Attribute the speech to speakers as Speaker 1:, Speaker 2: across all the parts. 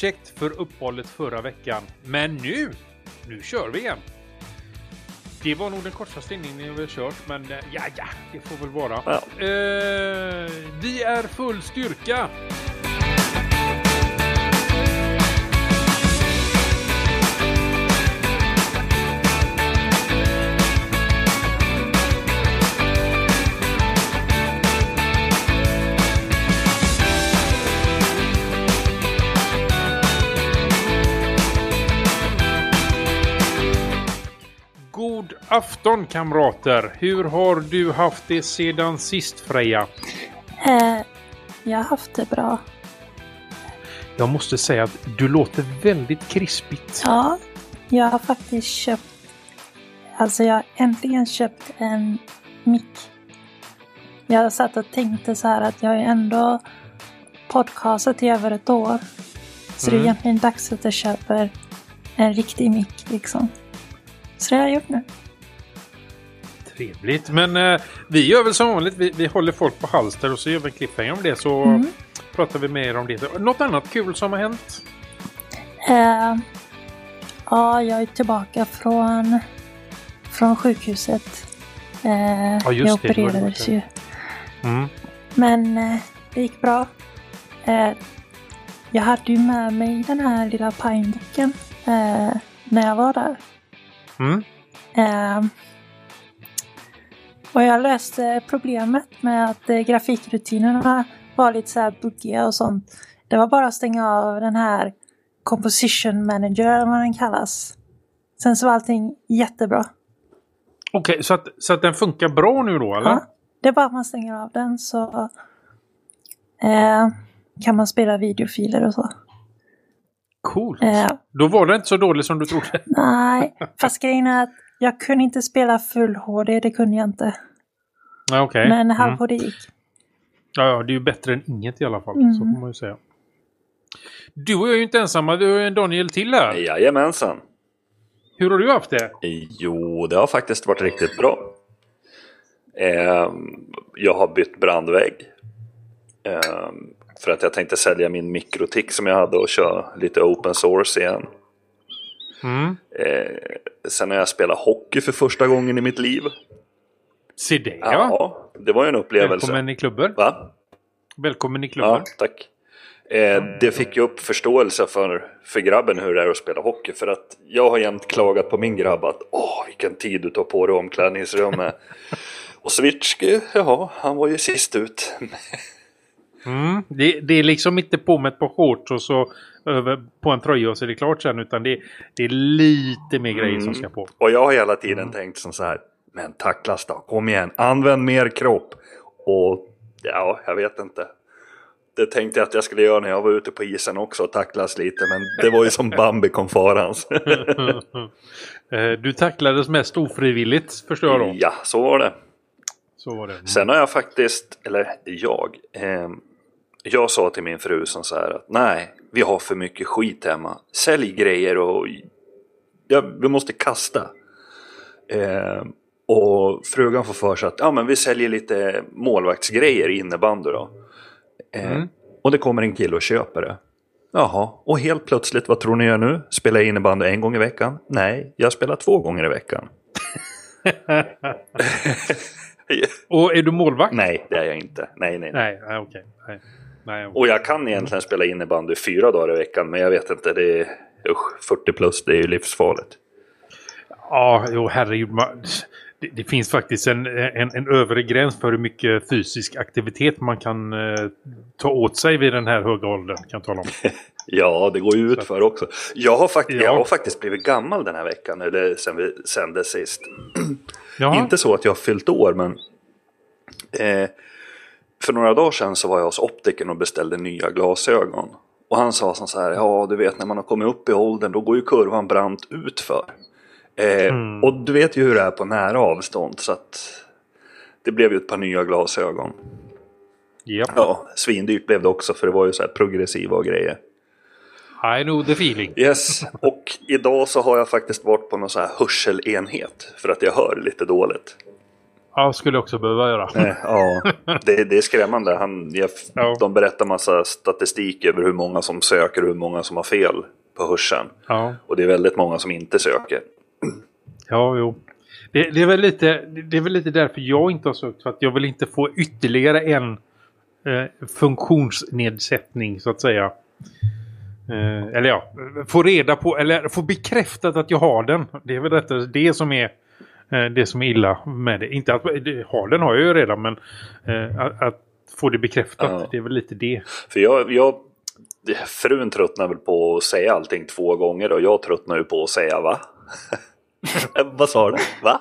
Speaker 1: ursäkt för uppehållet förra veckan. Men nu, nu kör vi igen. Det var nog den kortaste inledningen vi har kört, men eh, ja, ja, det får väl vara.
Speaker 2: Ja.
Speaker 1: Eh, vi är full styrka. Afton kamrater! Hur har du haft det sedan sist Freja?
Speaker 3: Eh, jag har haft det bra.
Speaker 1: Jag måste säga att du låter väldigt krispigt.
Speaker 3: Ja, jag har faktiskt köpt... Alltså jag har äntligen köpt en mick. Jag satt och tänkte så här att jag har ju ändå podcastat i över ett år. Så det är
Speaker 1: Mm.
Speaker 3: egentligen dags att jag köper en riktig mick liksom. Så det har jag gjort nu.
Speaker 1: Trevligt. Men eh, vi gör väl som vanligt. Vi, vi håller folk på halster och så gör vi en cliffhanger om det. Så
Speaker 3: Mm.
Speaker 1: pratar vi mer om det. Något annat kul som har hänt?
Speaker 3: Eh, ja, jag är tillbaka från, från sjukhuset. Eh,
Speaker 1: Ja,
Speaker 3: jag opererades ju.
Speaker 1: Mm.
Speaker 3: Men eh, det gick bra. Jag hade ju med mig den här lilla pineboken när jag var där.
Speaker 1: Mm.
Speaker 3: Och jag löste problemet med att eh, grafikrutinerna var lite så här buggiga och sånt. Det var bara att stänga av den här composition manager eller vad den kallas. Sen så var allting jättebra.
Speaker 1: Okej, så, att, så att den funkar bra nu då eller?
Speaker 3: Ja, det är bara att man stänger av den så eh, kan man spela videofiler och så.
Speaker 1: Coolt.
Speaker 3: Eh,
Speaker 1: Då var det inte så dåligt som du trodde.
Speaker 3: nej, fast grejen är att jag kunde inte spela full HD, det kunde jag inte.
Speaker 1: Ja, Okej.
Speaker 3: Men halv
Speaker 1: Mm.
Speaker 3: HD gick.
Speaker 1: Ja, ja, det är ju bättre än inget i alla fall.
Speaker 3: Mm.
Speaker 1: Så får man ju säga. Du och jag är ju inte ensamma. Du har ju en Daniel till här.
Speaker 2: Jajamensan.
Speaker 1: Hur har du haft det?
Speaker 2: Jo, det har faktiskt varit riktigt bra. Ehm, jag har bytt brandvägg. Ehm, för att jag tänkte sälja min mikrotik som jag hade och köra lite open source igen.
Speaker 1: Mm.
Speaker 2: Ehm, sen har jag spelat hockey för första gången i mitt liv.
Speaker 1: Se det ja.
Speaker 2: Ja, det var ju en upplevelse.
Speaker 1: Välkommen i klubben.
Speaker 2: Va?
Speaker 1: Välkommen i klubben.
Speaker 2: Ja, tack. Eh, det fick ju upp förståelse för, för grabben hur det är att spela hockey. För att jag har jämt klagat på min grabb att åh vilken tid du tar på dig omklädningsrummet. och Switchky, ja han var ju sist ut.
Speaker 1: Mm. Det, det är liksom inte på med ett par shorts och så över på en tröja och så är det klart sen. Utan det, det är lite mer grejer
Speaker 2: Mm.
Speaker 1: som ska på.
Speaker 2: och jag har hela tiden tänkt som så här. Men tacklas då, kom igen, använd mer kropp. Och ja, jag vet inte. Det tänkte jag att jag skulle göra när jag var ute på isen också och tacklas lite. Men det var ju som Bambi kom farans.
Speaker 1: Eh, du tacklades mest ofrivilligt förstår jag då.
Speaker 2: ja, så var det.
Speaker 1: Så var det. Mm.
Speaker 2: Sen har jag faktiskt, eller jag, eh, jag sa till min fru som så här att nej, vi har för mycket skit hemma. Sälj grejer och ja, vi måste kasta. Eh, och frugan får för sig att ja, men vi säljer lite målvaktsgrejer i innebandy då. Eh,
Speaker 1: Mm.
Speaker 2: Och det kommer en kille och köper det. Jaha, och helt plötsligt, vad tror ni jag nu? Spelar jag innebandy en gång i veckan? Nej, jag spelar två gånger i veckan.
Speaker 1: Och är du målvakt?
Speaker 2: nej, det är jag inte. Nej, nej, nej.
Speaker 1: Nej, okej. Nej. Nej.
Speaker 2: Och jag kan egentligen spela innebandy fyra dagar i veckan, men jag vet inte, det är usch, 40 plus, det är ju livsfarligt.
Speaker 1: Ja, jo herregud. Det, det finns faktiskt en, en, en övre gräns för hur mycket fysisk aktivitet man kan eh, ta åt sig vid den här höga åldern. Kan tala om.
Speaker 2: Ja, det går ju ut för också. Jag har, fakt-
Speaker 1: Ja.
Speaker 2: jag har faktiskt blivit gammal den här veckan, eller sen vi sände sist. Inte så att jag har fyllt år, men eh, för några dagar sedan så var jag hos optikern och beställde nya glasögon. Och han sa som så här, ja du vet när man har kommit upp i åldern då går ju kurvan brant utför. Eh,
Speaker 1: Mm.
Speaker 2: Och du vet ju hur det är på nära avstånd så att det blev ju ett par nya glasögon.
Speaker 1: Japp.
Speaker 2: Ja, svindyrt blev det också för det var ju så här progressiva och grejer.
Speaker 1: I know the feeling.
Speaker 2: Yes, och idag så har jag faktiskt varit på någon så här hörselenhet för att jag hör lite dåligt.
Speaker 1: Ja, skulle jag också behöva göra.
Speaker 2: Eh, ja, det, det är skrämmande. Han, jag,
Speaker 1: Ja.
Speaker 2: De berättar massa statistik över hur många som söker och hur många som har fel på hörseln.
Speaker 1: Ja,
Speaker 2: Och det är väldigt många som inte söker.
Speaker 1: ja jo. Det, det, är väl lite, det är väl lite därför jag inte har sökt. För att jag vill inte få ytterligare en eh, funktionsnedsättning så att säga. Eh, eller ja, få reda på, eller få bekräftat att jag har den. Det är väl detta, det som är det som är illa med det. Inte att har den har jag ju redan men eh, att, att få det bekräftat,
Speaker 2: Ja.
Speaker 1: det är väl lite det.
Speaker 2: För jag, jag, frun tröttnar väl på att säga allting två gånger och jag tröttnar ju på att säga va? Vad sa du? Va?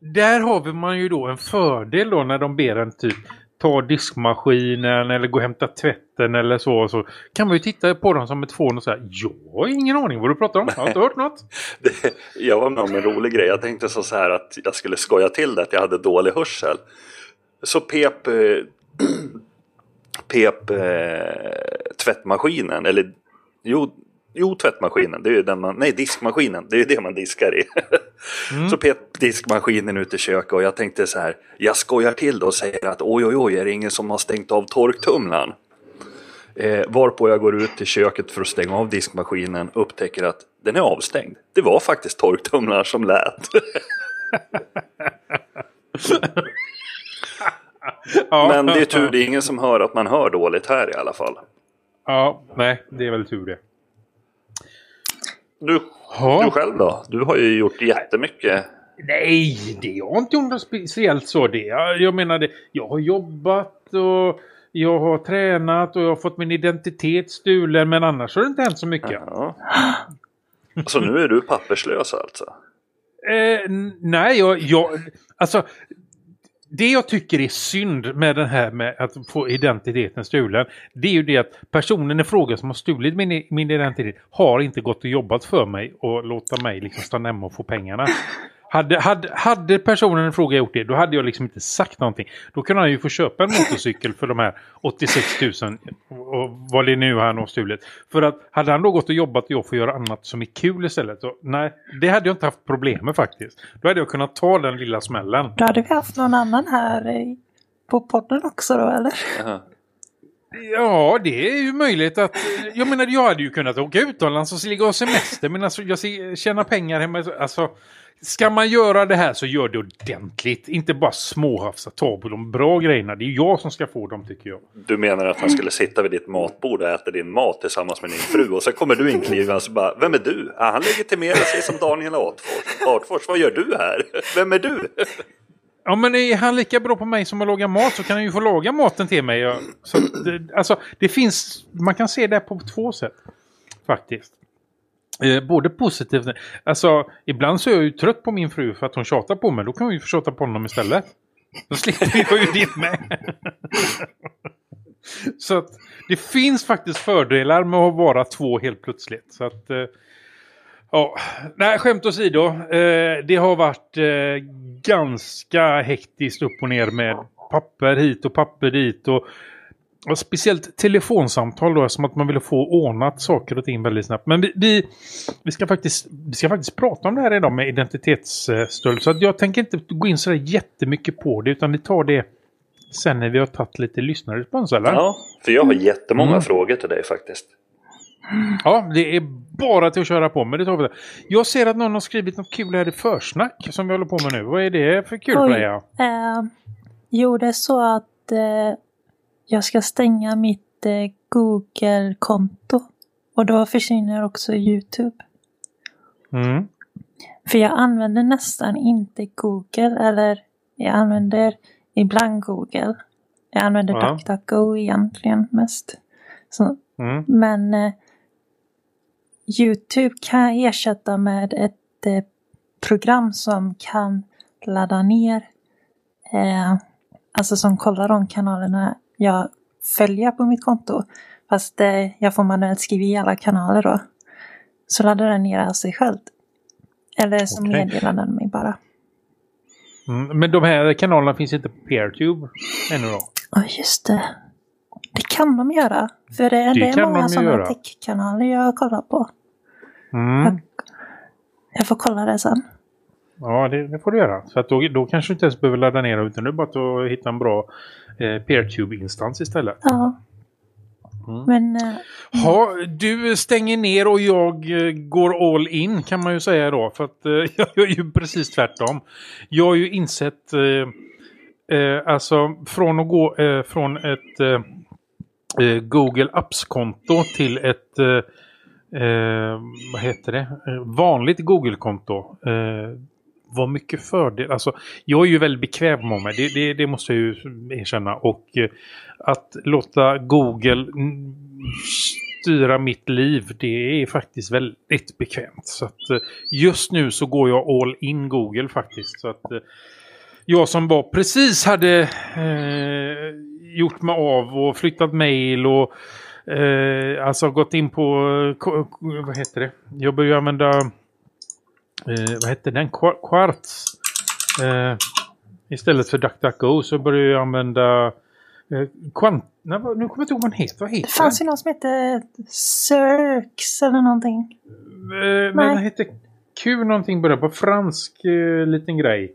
Speaker 1: Där har vi man ju då en fördel då när de ber en typ ta diskmaskinen eller gå och hämta tvätten eller så. så kan man ju titta på dem som ett fån och säga jag har ingen aning vad du pratar om. Jag har inte hört något.
Speaker 2: Det, jag var med om en rolig grej. Jag tänkte så här att jag skulle skoja till det att jag hade dålig hörsel. Så pep, eh, pep eh, tvättmaskinen, eller jo, jo tvättmaskinen, det är ju den man, nej diskmaskinen, det är ju det man diskar i. Så pep diskmaskinen ut i köket och jag tänkte så här, jag skojar till det och säger att oj oj oj, är det ingen som har stängt av torktumlaren? Eh, varpå jag går ut till köket för att stänga av diskmaskinen och upptäcker att den är avstängd. Det var faktiskt torktumlaren som lät. Men det är tur, det är ingen som hör att man hör dåligt här i alla fall.
Speaker 1: Ja, nej, det är väl tur det.
Speaker 2: Du,
Speaker 1: Ja.
Speaker 2: du själv då? Du har ju gjort jättemycket.
Speaker 1: Nej, det har inte gjort något speciellt så. Det. Jag, menar det. Jag har jobbat och jag har tränat och jag har fått min identitet stulen. Men annars har det inte hänt så mycket.
Speaker 2: Ja. Så nu är du papperslös alltså?
Speaker 1: Eh, nej, jag, jag... Alltså... Det jag tycker är synd med den här med att få identiteten stulen. Det är ju det att personen i fråga som har stulit min, min identitet har inte gått och jobbat för mig och låta mig liksom stanna hemma och få pengarna. Hade, hade, hade personen i fråga gjort det, då hade jag liksom inte sagt någonting. Då kunde han ju få köpa en motorcykel för de här 86 000 och vad det nu är han har stulit. För att hade han då gått och jobbat och jag får göra annat som är kul istället. Så, nej, det hade jag inte haft problem med faktiskt. Då hade jag kunnat ta den lilla smällen.
Speaker 3: Då hade vi haft någon annan här eh, på podden också då eller?
Speaker 2: Jaha.
Speaker 1: Ja, det är ju möjligt att... Jag menar, jag hade ju kunnat åka utomlands och ligga och semester. Men alltså, jag ser- tjänar pengar hemma. Alltså, ska man göra det här så gör det ordentligt. Inte bara småhafsa, ta på de bra grejerna. Det är jag som ska få dem, tycker jag.
Speaker 2: Du menar att man skulle sitta vid ditt matbord och äta din mat tillsammans med din fru och så kommer du inklivandes och bara Vem är du? Ah, han legitimerar sig som Daniel Artfors. Artfors, vad gör du här? Vem är du?
Speaker 1: Ja, men är han lika bra på mig som att laga mat så kan han ju få laga maten till mig. Så, det, alltså, det finns... Man kan se det på två sätt. Faktiskt. Eh, både positivt... Alltså, ibland så är jag ju trött på min fru för att hon tjatar på mig. Då kan hon ju få tjata på honom istället. Då slipper jag ju det med. så att det finns faktiskt fördelar med att vara två helt plötsligt. Så att... Eh, Ja, nej skämt åsido. Eh, det har varit eh, ganska hektiskt upp och ner med papper hit och papper dit. Och, och speciellt telefonsamtal då, som att man ville få ordnat saker och ting väldigt snabbt. Men vi, vi, vi, ska, faktiskt, vi ska faktiskt prata om det här idag med identitetsstöld. Så att jag tänker inte gå in så jättemycket på det, utan vi tar det sen när vi har tagit lite lyssnarrespons, eller?
Speaker 2: Ja, för jag har jättemånga
Speaker 1: Mm.
Speaker 2: frågor till dig faktiskt.
Speaker 1: Ja, det är bara till att köra på med. Det tar vi det. Jag ser att någon har skrivit något kul här i försnack som vi håller på med nu. Vad är det för kul
Speaker 3: Oj.
Speaker 1: för dig? Ja?
Speaker 3: Eh, jo, det är så att eh, jag ska stänga mitt eh, Google-konto. Och då försvinner också YouTube.
Speaker 1: Mm.
Speaker 3: För jag använder nästan inte Google, eller jag använder ibland Google. Jag använder
Speaker 1: Ja.
Speaker 3: DuckDuckGo egentligen mest. Så,
Speaker 1: Mm.
Speaker 3: men eh, YouTube kan jag ersätta med ett eh, program som kan ladda ner, eh, alltså som kollar de kanalerna jag följer på mitt konto. Fast eh, jag får manuellt skriva i alla kanaler då. Så laddar den ner av sig själv. Eller så
Speaker 1: Okej.
Speaker 3: meddelar den mig bara.
Speaker 1: Mm. Men de här kanalerna finns inte på PeerTube ännu då?
Speaker 3: Ja, just det. Det kan de göra. För det, det,
Speaker 1: Det
Speaker 3: är många sådana tech-kanaler jag kollar på.
Speaker 1: Mm.
Speaker 3: Jag får kolla det sen.
Speaker 1: Ja, det, det får du göra. Så att då, då kanske du inte ens behöver ladda ner utan det är bara att hitta en bra eh, PeerTube-instans istället.
Speaker 3: Ja.
Speaker 1: Mm.
Speaker 3: Men eh,
Speaker 1: Ja, du stänger ner och jag eh, går all in kan man ju säga då. För att eh, jag gör ju precis tvärtom. Jag har ju insett, eh, eh, alltså från att gå eh, från ett Google Apps-konto till ett, vad heter det, vanligt Google-konto. Vad var mycket fördel. Alltså, jag är ju väldigt bekväm med mig, det, det, det måste jag ju erkänna. Och eh, att låta Google styra mitt liv, det är faktiskt väldigt bekvämt. Så att eh, just nu så går jag all in Google faktiskt. Så att eh, jag som bara precis hade eh, gjort mig av och flyttat mail och eh, alltså gått in på, vad heter det? Jag började använda, eh, vad hette den? Qua- Quartz. Eh, istället för DuckDuckGo så började jag använda eh, Quant... Nej, nu kommer jag inte ihåg vad den heter. Vad heter
Speaker 3: det fanns ju någon som hette Cirx eller någonting.
Speaker 1: den? Eh, men den hette Q någonting började på fransk eh, liten grej.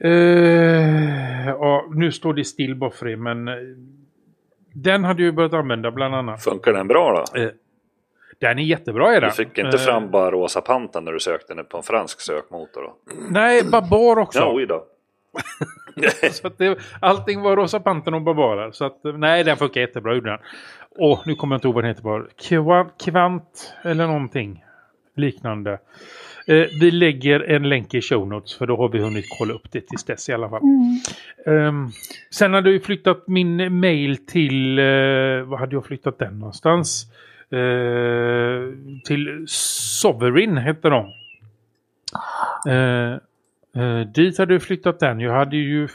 Speaker 1: Eh, ja, nu står det still bara för det, men eh, den hade jag börjat använda bland annat.
Speaker 2: Funkar den bra då?
Speaker 1: Eh, den är jättebra är den.
Speaker 2: Du fick inte
Speaker 1: Eh,
Speaker 2: fram bara rosa panten när du sökte den på en fransk sökmotor då?
Speaker 1: Nej, Babar också.
Speaker 2: Ja, oj då.
Speaker 1: Så att det, allting var Rosa Pantern och Barbarar. Så att, eh, nej, den funkar jättebra gjorde den. Och nu kommer jag inte ihåg vad den heter bara. Kvant, kvant eller någonting liknande. Eh, vi lägger en länk i show notes för då har vi hunnit kolla upp det tills dess i alla fall.
Speaker 3: Mm.
Speaker 1: Ehm, sen hade jag flyttat min mail till, eh, vad hade jag flyttat den någonstans? Eh, till Sovereign hette de. Eh, eh, dit hade jag flyttat den. Jag hade ju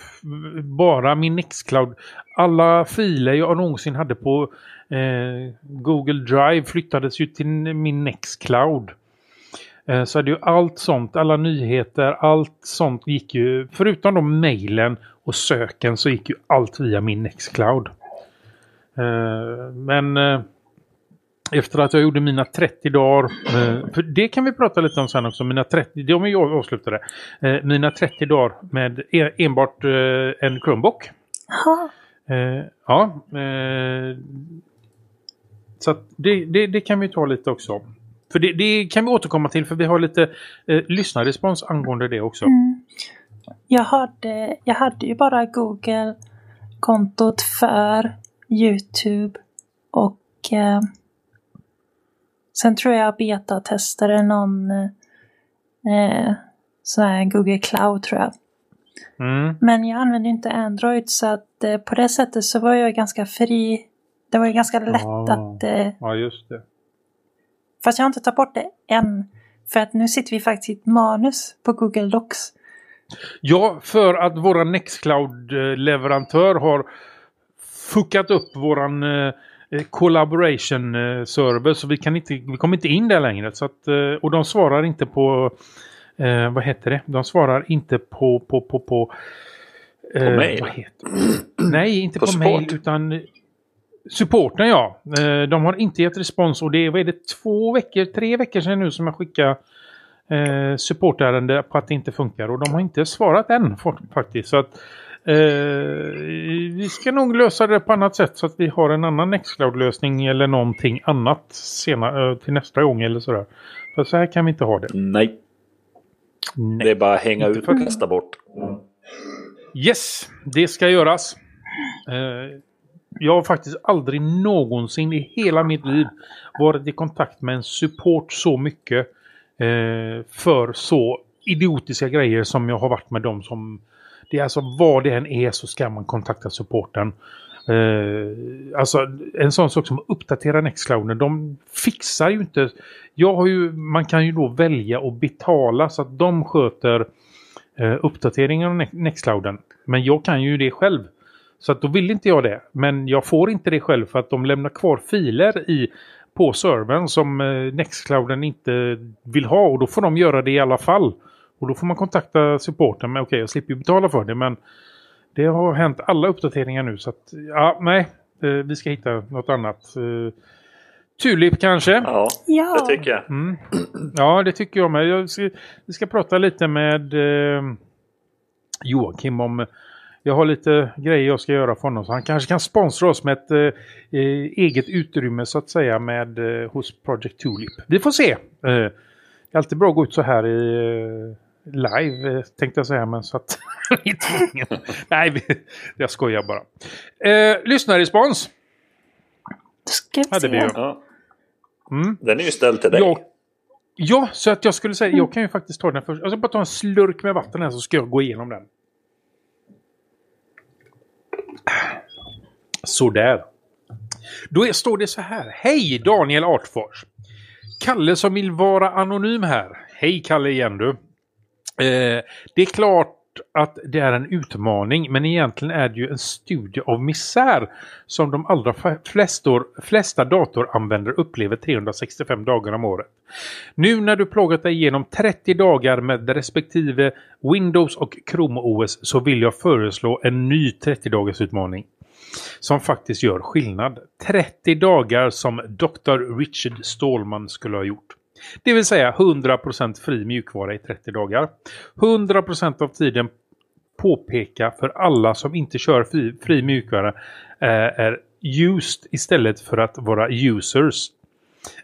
Speaker 1: bara min Nextcloud. Alla filer jag någonsin hade på eh, Google Drive flyttades ju till min Nextcloud. Eh, Så hade ju allt sånt, alla nyheter, allt sånt gick ju, förutom de mejlen och söken så gick ju allt via min Nextcloud. Eh, men eh, efter att jag gjorde mina 30 dagar, eh, för det kan vi prata lite om sen också, mina 30, det om jag avslutade, eh, mina 30 dagar med enbart eh, en Chromebook.
Speaker 3: Jaha.
Speaker 1: Eh, ja, så det, det, det kan vi ta lite också. För det, det kan vi återkomma till för vi har lite eh, lyssnarrespons angående det också.
Speaker 3: Mm. Jag, hade, jag hade ju bara Google-kontot för YouTube och eh, sen tror jag betatestade någon eh, sån här Google Cloud tror jag.
Speaker 1: Mm.
Speaker 3: Men jag använde inte Android så att eh, på det sättet så var jag ganska fri. Det var ju ganska lätt
Speaker 1: Ah.
Speaker 3: att... Eh,
Speaker 1: Ja, just det.
Speaker 3: fast jag har inte tagit bort det än. För att nu sitter vi faktiskt i ett manus på Google Docs.
Speaker 1: Ja, för att våran Nextcloud-leverantör har fuckat upp våran eh, collaboration eh, server så vi kan inte, vi kommer inte in där längre. Så att, eh, och de svarar inte på, eh, vad heter det? De svarar inte på, på, på, på, eh,
Speaker 2: mail?
Speaker 1: Nej, inte
Speaker 2: På
Speaker 1: på, mail utan eh, supporten ja. Eh, de har inte gett respons och det är, vad är det, två veckor, tre veckor sedan nu som jag skickade eh, supportärende på att det inte funkar och de har inte svarat än fa- faktiskt. Så att eh, vi ska nog lösa det på annat sätt så att vi har en annan Nextcloud-lösning eller någonting annat senare, eh, till nästa gång eller sådär. För så här kan vi inte ha det.
Speaker 2: Nej,
Speaker 1: Nej.
Speaker 2: det är bara att hänga ut och kasta bort.
Speaker 1: Yes, det ska göras. Eh, jag har faktiskt aldrig någonsin i hela mitt liv varit i kontakt med en support så mycket eh, för så idiotiska grejer som jag har varit med dem som... Det är alltså vad det än är så ska man kontakta supporten. Uh, alltså en sån sak som att uppdatera Nextclouden, de fixar ju inte... Jag har ju, man kan ju då välja att betala så att de sköter uh, uppdateringen av Nextclouden. Men jag kan ju det själv. Så att då vill inte jag det. Men jag får inte det själv för att de lämnar kvar filer i på servern som uh, Nextclouden inte vill ha och då får de göra det i alla fall. Och då får man kontakta supporten men okej jag slipper ju betala för det men det har hänt alla uppdateringar nu så att ja nej eh, vi ska hitta något annat. Eh, Tulip kanske?
Speaker 2: Ja,
Speaker 3: Ja.
Speaker 2: det tycker jag.
Speaker 1: Mm. Ja, det tycker jag med. Jag ska, vi ska prata lite med eh, Joakim om... Jag har lite grejer jag ska göra för honom. Så han kanske kan sponsra oss med ett eh, eh eget utrymme så att säga med, eh, hos Project Tulip. Vi får se. Eh, det är alltid bra att gå ut så här i eh, live tänkte jag säga. Men så att... Nej, jag skojar bara. Eh, lyssnarrespons.
Speaker 3: Ska vi
Speaker 1: Hade vi
Speaker 3: se.
Speaker 1: ju.
Speaker 2: Ja.
Speaker 1: Mm.
Speaker 2: Den är ju ställd till dig.
Speaker 1: Ja, ja, så att jag skulle säga, jag kan ju faktiskt ta den först. Jag ska bara ta en slurk med vatten här så ska jag gå igenom den. Sådär. Då är, står det så här. Hej Daniel Artfors. Kalle som vill vara anonym här. Hej Kalle igen du. Eh, det är klart att det är en utmaning men egentligen är det ju en studie av misär som de allra flestor, flesta datoranvändare upplever 365 dagar om året. Nu när du plågat dig igenom 30 dagar med respektive Windows och Chrome OS så vill jag föreslå en ny 30 dagars utmaning som faktiskt gör skillnad. 30 dagar som Dr. Richard Stallman skulle ha gjort. Det vill säga 100% fri mjukvara i 30 dagar. 100% av tiden påpeka för alla som inte kör fri, fri mjukvara eh, är used istället för att vara users.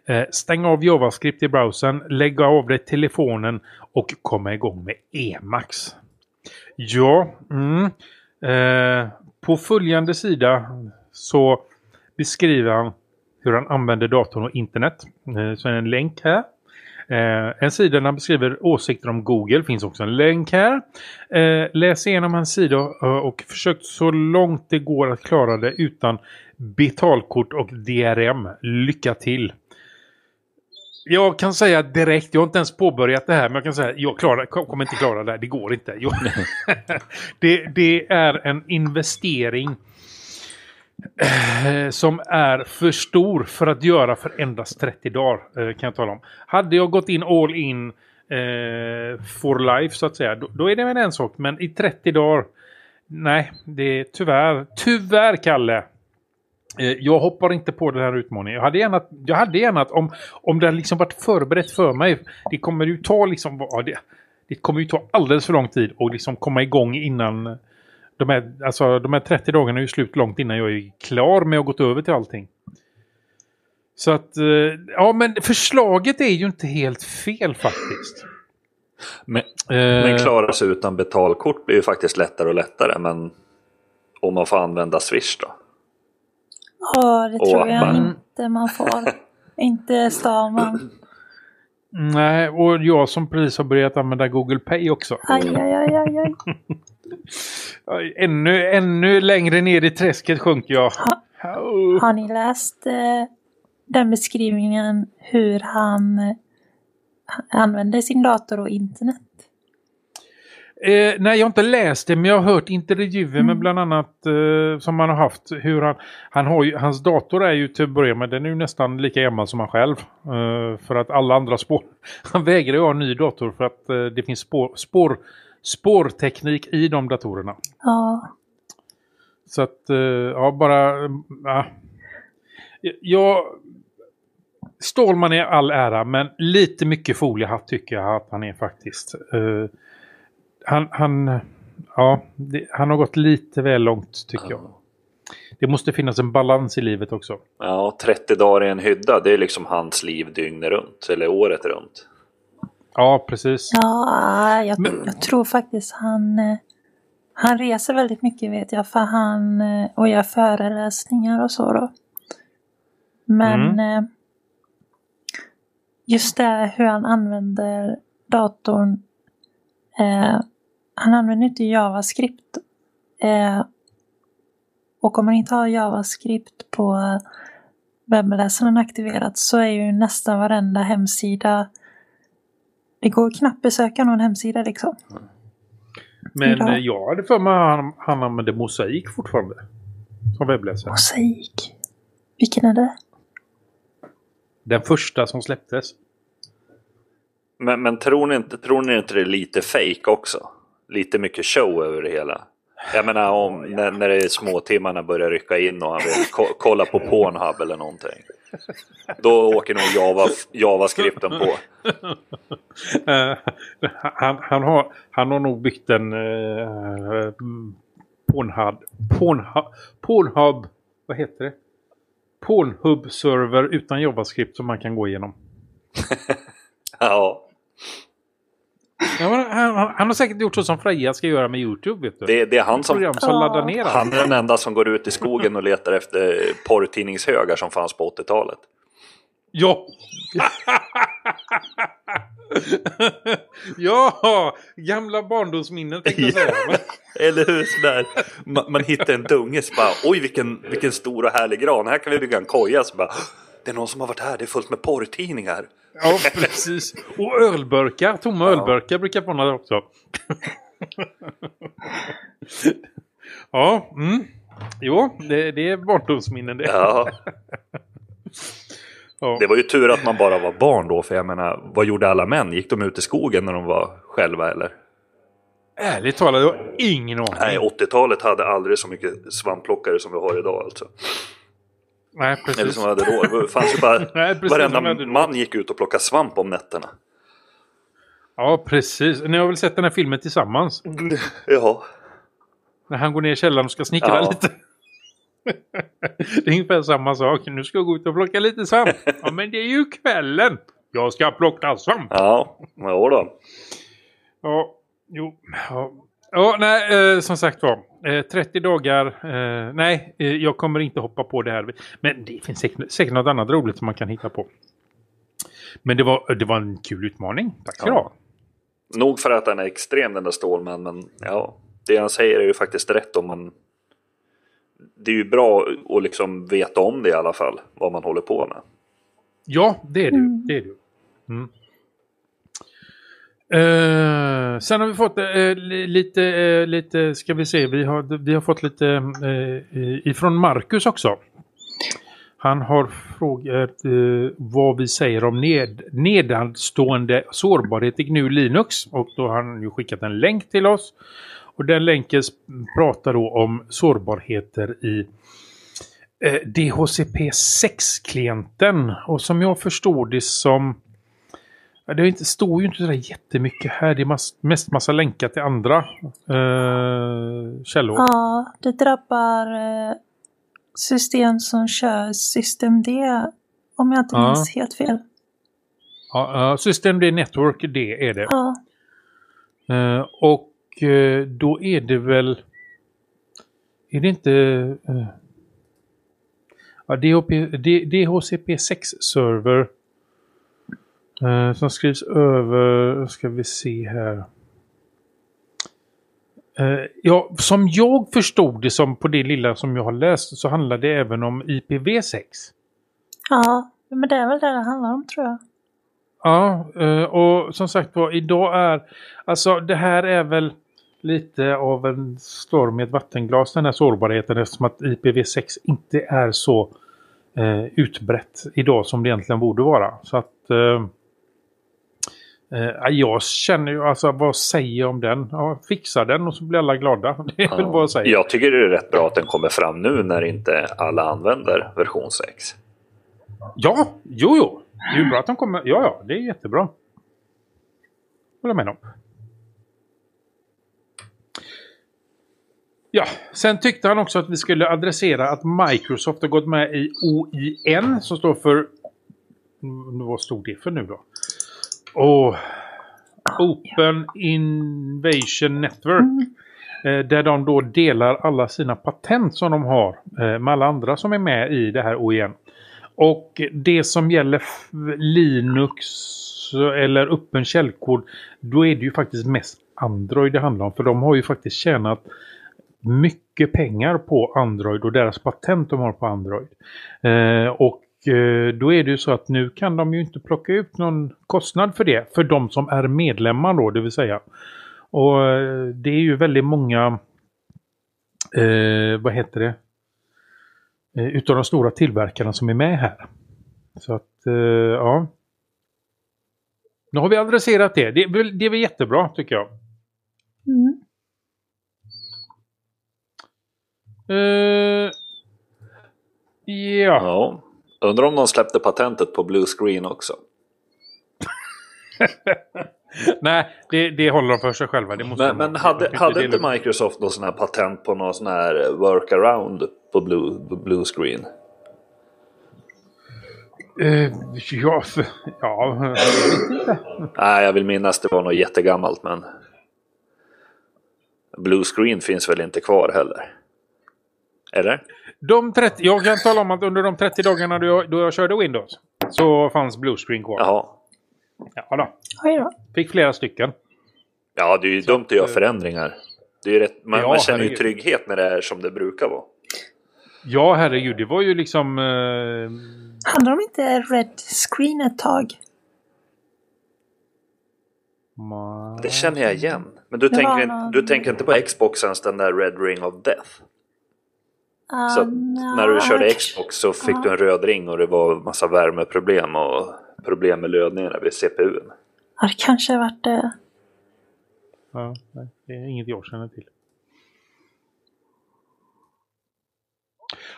Speaker 1: Eh, stäng av JavaScript i browsern, lägg av dig telefonen och komma igång med Emacs. Ja, mm, eh, på följande sida så beskriver han hur han använder datorn och internet. Eh, så är det en länk här. Eh, en sida där han beskriver åsikter om Google. finns också en länk här. Eh, läs igenom hans sida eh, och försök så långt det går att klara det utan betalkort och DRM. Lycka till! Jag kan säga direkt, jag har inte ens påbörjat det här, men jag kan säga jag klarar, kommer inte klara det här, det går inte. Jag, det, det är en investering eh, Eh, som är för stor för att göra för endast 30 dagar eh, kan jag tala om. Hade jag gått in all in eh, for life så att säga, då, då är det väl en sak. Men i 30 dagar, nej, det är tyvärr, tyvärr Kalle. Eh, Jag hoppar inte på den här utmaningen. Jag hade gärna, jag hade gärna att om, om det hade liksom varit förberett för mig. Det kommer ju ta liksom, ja, det, det kommer ju ta alldeles för lång tid att liksom komma igång innan de här, alltså, de här 30 dagarna är ju slut långt innan jag är klar med att gått över till allting. Så att, eh, ja men förslaget är ju inte helt fel faktiskt.
Speaker 2: Men,
Speaker 1: Eh,
Speaker 2: men klara sig utan betalkort blir ju faktiskt lättare och lättare. Men om man får använda Swish då?
Speaker 3: Ja, det
Speaker 2: Och
Speaker 3: tror jag
Speaker 2: appar.
Speaker 3: inte man får. inte Stallman.
Speaker 1: Nej, och jag som precis har börjat använda Google Pay också.
Speaker 3: Aj, aj, aj, aj,
Speaker 1: Ännu, ännu längre ner i träsket sjunker jag. Oh.
Speaker 3: Har ni läst eh, den beskrivningen hur han eh, använder sin dator och internet?
Speaker 1: Eh, nej, jag har inte läst det, men jag har hört intervjuer med bland annat eh, som han har haft. Hur han, han har ju, hans dator är ju till att börja med, den är ju nästan lika gammal som han själv. Eh, för att alla andra spår... Han vägrar ju ha en ny dator för att eh, det finns spår, spår, spårteknik i de datorerna.
Speaker 3: Ja,
Speaker 1: Så att, eh, ja, bara... ja. Jag... Stålman är all ära, men lite mycket foliehatt tycker jag att han är faktiskt. Han, han, ja, det, han har gått lite väl långt tycker jag. Det måste finnas en balans i livet också.
Speaker 2: Ja, 30 dagar i en hydda, det är liksom hans liv dygnet runt. Eller året runt.
Speaker 1: Ja, precis.
Speaker 3: ja jag,
Speaker 1: Men-
Speaker 3: jag tror faktiskt han, eh, han reser väldigt mycket vet jag. För han, eh, och gör föreläsningar och så då. Men eh, just det hur han använder datorn. Eh, han använder inte JavaScript. Eh, och om man inte har JavaScript på webbläsaren aktiverat så är ju nästan varenda hemsida det går knappt besöka någon hemsida liksom.
Speaker 1: Men
Speaker 3: Ja.
Speaker 1: eh, jag hade för mig att han, han använder mosaik fortfarande. Som webbläsare.
Speaker 3: Mosaik. Vilken är det?
Speaker 1: Den första som släpptes.
Speaker 2: Men, men tror, ni inte, tror ni inte det är lite fake också? Lite mycket show över det hela? Jag menar om, när, när det är småtimmarna börjar rycka in och han vill ko kolla på Pornhub eller någonting. Då åker nog Java, JavaScripten på.
Speaker 1: Eh, han, han, har, han har nog byggt en uh, Pornhub, Pornhub, Pornhub, vad heter det? Pornhub-server utan JavaScript som man kan gå igenom.
Speaker 2: ja.
Speaker 1: Ja, han, han, han, har säkert gjort så som Freja ska göra med YouTube. Vet du.
Speaker 2: Det, det är han som,
Speaker 1: program som laddar ner
Speaker 2: han är den enda som går ut i skogen och letar efter porrtidningshögar som fanns på 80-talet.
Speaker 1: Ja! ja, gamla barndomsminnen tänkte jag säga.
Speaker 2: Eller hur? Sådär. Man, man hittar en dunge så bara oj vilken, vilken stor och härlig gran. Här kan vi bygga en koja. Så bara, det är någon som har varit här. Det är fullt med porrtidningar.
Speaker 1: Ja, precis. Och ölburkar. Tomma ja. ölburkar brukar få där också. ja, mm. Jo, det, det är barndomsminnen det.
Speaker 2: Ja. ja. Det var ju tur att man bara var barn då, för jag menar, vad gjorde alla män? Gick de ut i skogen när de var själva eller?
Speaker 1: Ärligt talat, jag har ingen aning.
Speaker 2: Nej, 80-talet hade aldrig så mycket svampplockare som vi har idag alltså.
Speaker 1: Nej, precis.
Speaker 2: Eller som hade. Det fanns ju bara, Nej, precis, varenda man gick ut och plockade svamp om nätterna.
Speaker 1: Ja, precis. Ni har väl sett den här filmen tillsammans?
Speaker 2: Ja.
Speaker 1: När han går ner i källaren och ska snickra ja. lite. det är ungefär samma sak. Nu ska jag gå ut och plocka lite svamp. Ja, men det är ju kvällen. Jag ska plocka svamp.
Speaker 2: Ja, ja då.
Speaker 1: Ja, jo. Ja, ja nej, eh, som sagt var. Eh, 30 dagar. Eh, nej, eh, jag kommer inte hoppa på det här. Men det finns säkert, säkert något annat roligt som man kan hitta på. Men det var, det var en kul utmaning. Tack ska du ja. ha.
Speaker 2: Nog för att den är extrem den där Stålman, men ja, det han säger är ju faktiskt rätt om man... Det är ju bra att liksom veta om det i alla fall, vad man håller på med.
Speaker 1: Ja, det är du. Mm. Det är du. Mm. Uh, sen har vi fått uh, lite, uh, lite, ska vi se, vi har, vi har fått lite uh, ifrån Marcus också. Han har frågat vad vi säger om ned, nedanstående sårbarhet i GNU Linux. Och då har han ju skickat en länk till oss. Och den länken pratar då om sårbarheter i DHCP 6-klienten. Och som jag förstår det som det inte, står ju inte sådär jättemycket här. Det är mass, mest massa länkar till andra eh, källor.
Speaker 3: Ja, det drabbar eh, system som kör systemd om jag inte ja. minns helt fel.
Speaker 1: Ja, systemd Network, det är det.
Speaker 3: Ja.
Speaker 1: Eh, och eh, då är det väl... Är det inte... Eh, ja, DHP, DHCP6-server Eh, som skrivs över, ska vi se här. Eh, ja, som jag förstod det som på det lilla som jag har läst så handlar det även om IPv6.
Speaker 3: Ja, men det är väl det det handlar om tror jag.
Speaker 1: Ja, eh, och som sagt var, idag är, alltså det här är väl lite av en storm i ett vattenglas den här sårbarheten eftersom att IPv6 inte är så eh, utbrett idag som det egentligen borde vara. Så att eh, Eh, jag känner ju, alltså vad säger jag om den? Ja, fixa den och så blir alla glada. Det är ja, vad jag säger.
Speaker 2: Jag tycker det är rätt bra att den kommer fram nu när inte alla använder version 6.
Speaker 1: Ja, jo, jo. Det är ju bra att de kommer. Ja, ja, det är jättebra. Håller med om. Ja, sen tyckte han också att vi skulle adressera att Microsoft har gått med i OIN som står för... Vad stod det för nu då? Oh, Open Invasion Network. Mm. där de då delar alla sina patent som de har eh, med alla andra som är med i det här OEN. Och det som gäller Linux eller öppen källkod, då är det ju faktiskt mest Android det handlar om. För de har ju faktiskt tjänat mycket pengar på Android och deras patent de har på Android. Eh, och Eh, då är det ju så att nu kan de ju inte plocka ut någon kostnad för det. För de som är medlemmar då, det vill säga. Och eh, det är ju väldigt många, eh, vad heter det, eh, utav de stora tillverkarna som är med här. Så att, eh, ja. Nu har vi adresserat det. Det, är det är väl jättebra tycker jag. Mm. Uh, ja.
Speaker 2: Ja. Undrar om de släppte patentet på blue screen också.
Speaker 1: Nej, det, det håller de för sig själva. Det måste
Speaker 2: Men,
Speaker 1: de
Speaker 2: men
Speaker 1: ha.
Speaker 2: hade, hade inte. Microsoft någon sån här patent på någon sån här workaround på blue, blue screen?
Speaker 1: Eh, ja, ja.
Speaker 2: Nej, jag vill minnas det var något jättegammalt men... Blue screen finns väl inte kvar heller? Eller?
Speaker 1: De 30, jag kan tala om att under de 30 dagarna då jag, då jag körde Windows så fanns bluescreen kvar.
Speaker 2: Jaha.
Speaker 1: Ja, då.
Speaker 3: Oj då.
Speaker 1: Fick flera stycken.
Speaker 2: Ja, det är ju dumt att göra förändringar. Det är ju rätt, man,
Speaker 1: Ja,
Speaker 2: man känner ju
Speaker 1: herregud.
Speaker 2: trygghet när det är som det brukar vara.
Speaker 1: Ja, herregud. Det var ju liksom... Eh,
Speaker 3: Hade de inte Red Screen ett tag?
Speaker 1: ma-
Speaker 2: Det känner jag igen. Men du,
Speaker 3: Det
Speaker 2: tänker, inte-
Speaker 3: någon-
Speaker 2: du tänker inte på Xboxens den där Red Ring of Death?
Speaker 3: Ah,
Speaker 2: Så att
Speaker 3: nja,
Speaker 2: när du körde Xbox så fick
Speaker 3: ja.
Speaker 2: du en röd ring och det var massa värmeproblem och problem med lödningarna vid CPUn.
Speaker 3: Ja, det kanske har varit det.
Speaker 1: Ja, nej, det är inget jag känner till.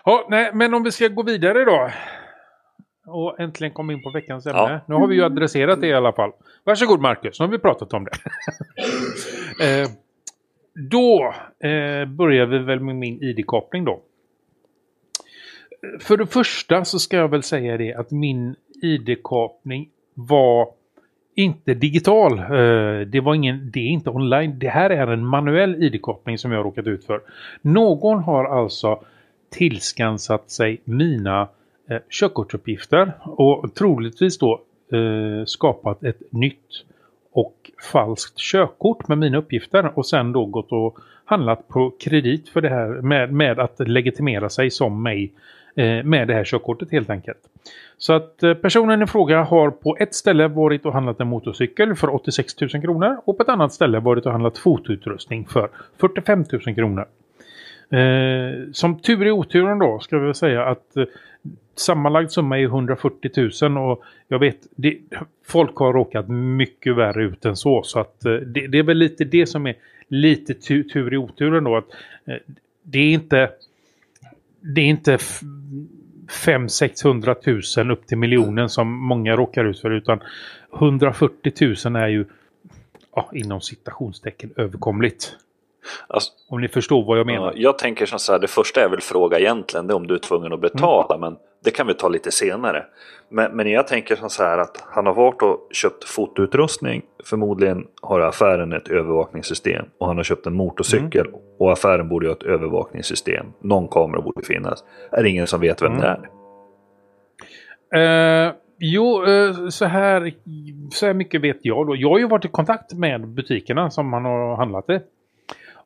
Speaker 1: Ja, nej, men om vi ska gå vidare då. Och äntligen komma in på veckans ämne.
Speaker 2: Ja.
Speaker 1: Nu har vi ju adresserat det i alla fall. Varsågod Marcus, nu har vi pratat om det. eh, då eh, börjar vi väl med min ID-koppling då. För det första så ska jag väl säga det att min ID-kapning var inte digital. Eh, det, var ingen, det är inte online. Det här är en manuell ID-koppling som jag har råkat ut för. Någon har alltså tillskansat sig mina eh, körkortsuppgifter och troligtvis då eh, skapat ett nytt och falskt körkort med mina uppgifter och sen då gått och handlat på kredit för det här med, med att legitimera sig som mig Eh, med det här körkortet helt enkelt. Så att eh, personen i fråga har på ett ställe varit och handlat en motorcykel för 86 000 kronor och på ett annat ställe varit och handlat fotoutrustning för 45 000 kronor. Eh, som tur i oturen då ska vi säga att eh, sammanlagd summa är 140 000 och jag vet det, folk har råkat mycket värre ut än så så att eh, det, det är väl lite det som är lite tu, tur i oturen då att eh, det är inte det är inte 500-600 000 upp till miljonen som många råkar ut för utan 140 000 är ju ja, inom citationstecken överkomligt.
Speaker 2: Alltså,
Speaker 1: Om ni förstår vad jag
Speaker 2: ja,
Speaker 1: menar.
Speaker 2: jag tänker som så här, det första jag vill fråga egentligen det är om du är tvungen att betala, men det kan vi ta lite senare. Men, men jag tänker som så här att han har varit och köpt fotoutrustning, förmodligen har affären ett övervakningssystem och han har köpt en motorcykel och affären borde ha ett övervakningssystem. Någon kamera borde finnas. Är det ingen som vet vem det är?
Speaker 1: Eh, jo, eh, så, här, så här mycket vet jag då. Jag har ju varit i kontakt med butikerna som han har handlat i.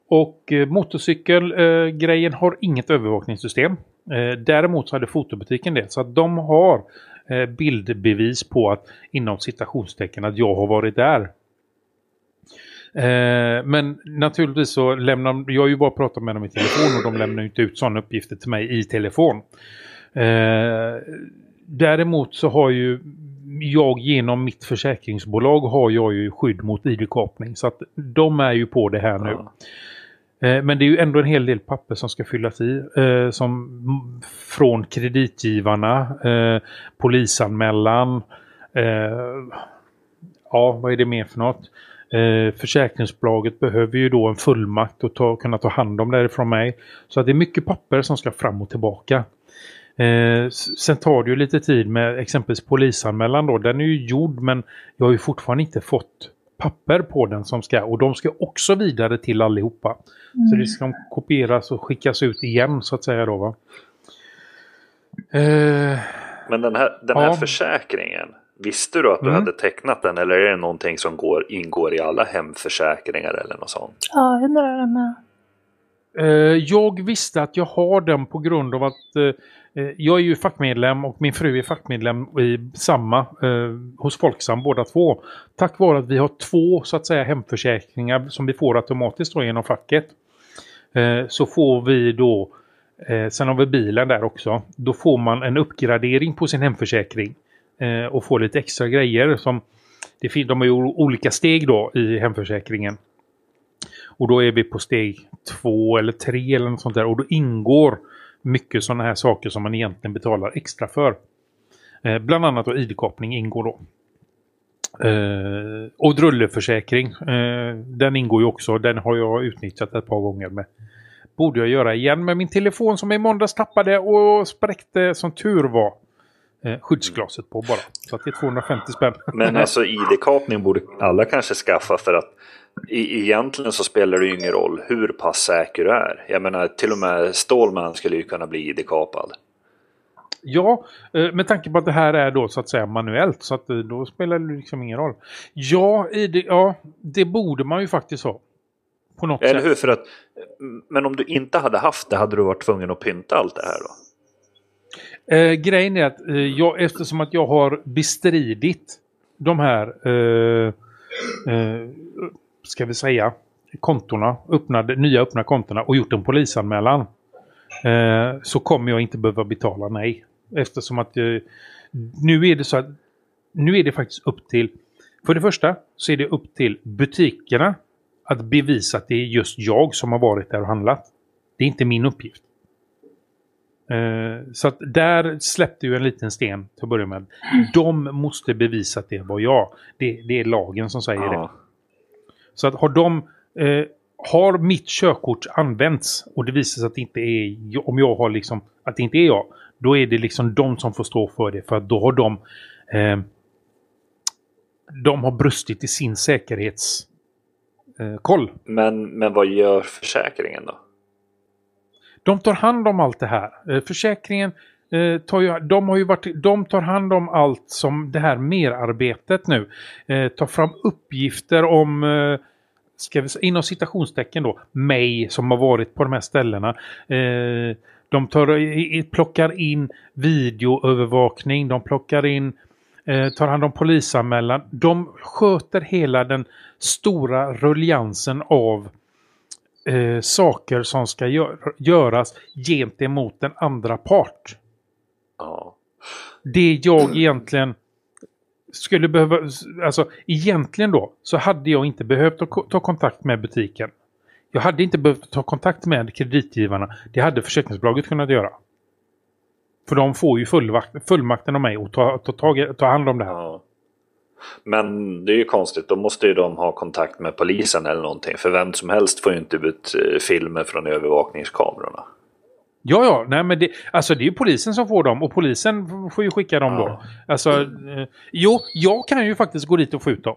Speaker 1: Och eh, motorcykelgrejen har inget övervakningssystem. Eh, däremot så hade fotobutiken det. Så att de har eh, bildbevis på att inom citationstecken att jag har varit där. Eh, men naturligtvis så lämnar de- jag har ju bara pratat med dem i telefon och de lämnar ju inte ut sådana uppgifter till mig i telefon. Eh, däremot så har ju jag genom mitt försäkringsbolag har jag ju skydd mot ID-kapning så att de är ju på det här nu.
Speaker 2: Ja.
Speaker 1: Eh, men det är ju ändå en hel del papper som ska fyllas i. Eh, som från kreditgivarna, eh, polisanmälan. Eh, ja, vad är det mer för något? Eh, försäkringsbolaget behöver ju då en fullmakt att ta, kunna ta hand om det ifrån mig. Så att det är mycket papper som ska fram och tillbaka. Eh, sen tar det ju lite tid med exempelvis polisanmälan då. Den är ju gjord men jag har ju fortfarande inte fått papper på den som ska och de ska också vidare till allihopa. Så det ska kopieras och skickas ut igen så att säga då va. Eh,
Speaker 2: Men den här, den här
Speaker 1: Ja.
Speaker 2: försäkringen, visste du att du
Speaker 1: Mm.
Speaker 2: hade tecknat den eller är det någonting som går, ingår i alla hemförsäkringar eller något sånt?
Speaker 3: Ja, jag undrar det med.
Speaker 1: Eh, jag visste att jag har den på grund av att eh, Eh, jag är ju fackmedlem och min fru är fackmedlem i samma eh, hos Folksam båda två. Tack vare att vi har två så att säga hemförsäkringar som vi får automatiskt då genom facket. Eh, så får vi då, eh, sen har vi bilen där också, då får man en uppgradering på sin hemförsäkring. Eh, och får lite extra grejer som, det de har ju olika steg då i hemförsäkringen. Och då är vi på steg två eller tre eller något sånt där. Och då ingår mycket sådana här saker som man egentligen betalar extra för. Eh, bland annat då id-kapning ingår då. Eh, och drulleförsäkring, eh, den ingår ju också. Den har jag utnyttjat ett par gånger med. Borde jag göra igen med min telefon som i måndags tappade och spräckte som tur var eh, skyddsglaset på bara. Så att det är 250 spänn.
Speaker 2: Men alltså id-kapning borde alla kanske skaffa för att i, egentligen så spelar det ju ingen roll hur pass säker du är. Jag menar till och med Stålman skulle ju kunna bli id-kapad.
Speaker 1: Ja, eh, med tanke på att det här är då så att säga manuellt så att eh, då spelar det liksom ingen roll. Ja, ID, ja det borde man ju faktiskt ha. På något
Speaker 2: Eller
Speaker 1: sätt.
Speaker 2: hur? För att, men om du inte hade haft det hade du varit tvungen att pynta allt det här då?
Speaker 1: Eh, grejen är att eh, jag, eftersom att jag har bestridit de här, eh, eh, ska vi säga, kontona, öppnade, nya öppna kontorna och gjort en polisanmälan. Eh, så kommer jag inte behöva betala nej. Eftersom att eh, nu är det så att nu är det faktiskt upp till, för det första så är det upp till butikerna att bevisa att det är just jag som har varit där och handlat. Det är inte min uppgift. Eh, så att där släppte ju en liten sten till att börja med. De måste bevisa att det var jag. Det, det är lagen som säger det.
Speaker 2: Ja.
Speaker 1: Så att har de... Eh, har mitt körkort använts och det visar sig att det inte är om jag har liksom att det inte är jag. Då är det liksom de som får stå för det för att då har de eh, de har brustit i sin säkerhets eh, koll.
Speaker 2: Men, men vad gör försäkringen då?
Speaker 1: De tar hand om allt det här. Eh, försäkringen eh, tar ju, de har ju varit, de tar hand om allt som det här merarbetet nu. Eh, tar fram uppgifter om, eh, ska vi säga, inom citationstecken då, mig som har varit på de här ställena. Eh, de tar, eh, i- plockar in videoövervakning, de plockar in eh, tar hand om polisanmälan. De sköter hela den stora ruljansen av eh, saker som ska gör, göras gentemot den andra part.
Speaker 2: Ja.
Speaker 1: Det jag egentligen skulle behöva, alltså egentligen då så hade jag inte behövt att ta kontakt med butiken. Jag hade inte behövt ta kontakt med kreditgivarna. Det hade försäkringsbolaget kunnat göra. För de får ju fullvakt, fullmakten av mig att ta, ta, tag, ta hand om det här.
Speaker 2: ja. Men det är ju konstigt, då måste ju de ha kontakt med polisen eller någonting. För vem som helst får ju inte ut eh, filmer från övervakningskamerorna.
Speaker 1: Ja, ja, nej men det, alltså det är ju polisen som får dem och polisen får ju skicka dem
Speaker 2: Ja.
Speaker 1: då. Alltså, eh, jo, jag kan ju faktiskt gå dit och få ut dem.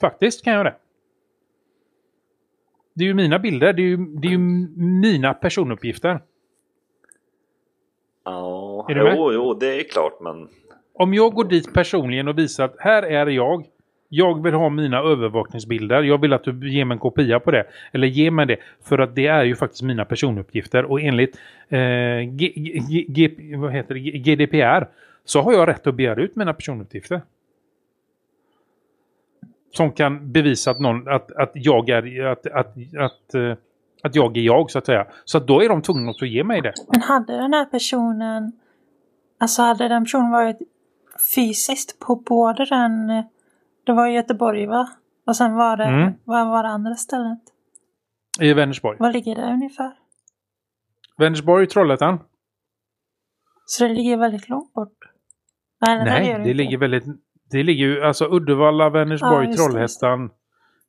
Speaker 1: Faktiskt kan jag det. Det är ju mina bilder, det är ju, det är ju mina personuppgifter.
Speaker 2: Ja,
Speaker 1: Är du med?
Speaker 2: jo, jo, det är klart, men
Speaker 1: om jag går dit personligen och visar att här är jag. Jag vill ha mina övervakningsbilder. Jag vill att du ger mig en kopia på det. Eller ge mig det. För att det är ju faktiskt mina personuppgifter. Och enligt eh, G, G, G, vad heter det? GDPR så har jag rätt att begära ut mina personuppgifter. Som kan bevisa att, någon, att, att jag är att, att, att, eh, att jag är jag så att säga. Så att då är de tvungna att ge mig det.
Speaker 3: Men hade den här personen, alltså hade den personen varit fysiskt på både den, det var Göteborg va? Och sen var det,
Speaker 1: Mm.
Speaker 3: vad var det andra stället?
Speaker 1: I Vänersborg.
Speaker 3: Vad ligger det ungefär?
Speaker 1: Vänersborg, Trollhättan.
Speaker 3: Så det ligger väldigt långt bort? Nej, nej,
Speaker 1: det
Speaker 3: inte.
Speaker 1: ligger väldigt... Det ligger ju alltså Uddevalla, Vänersborg,
Speaker 3: Ja, just det,
Speaker 1: Trollhättan.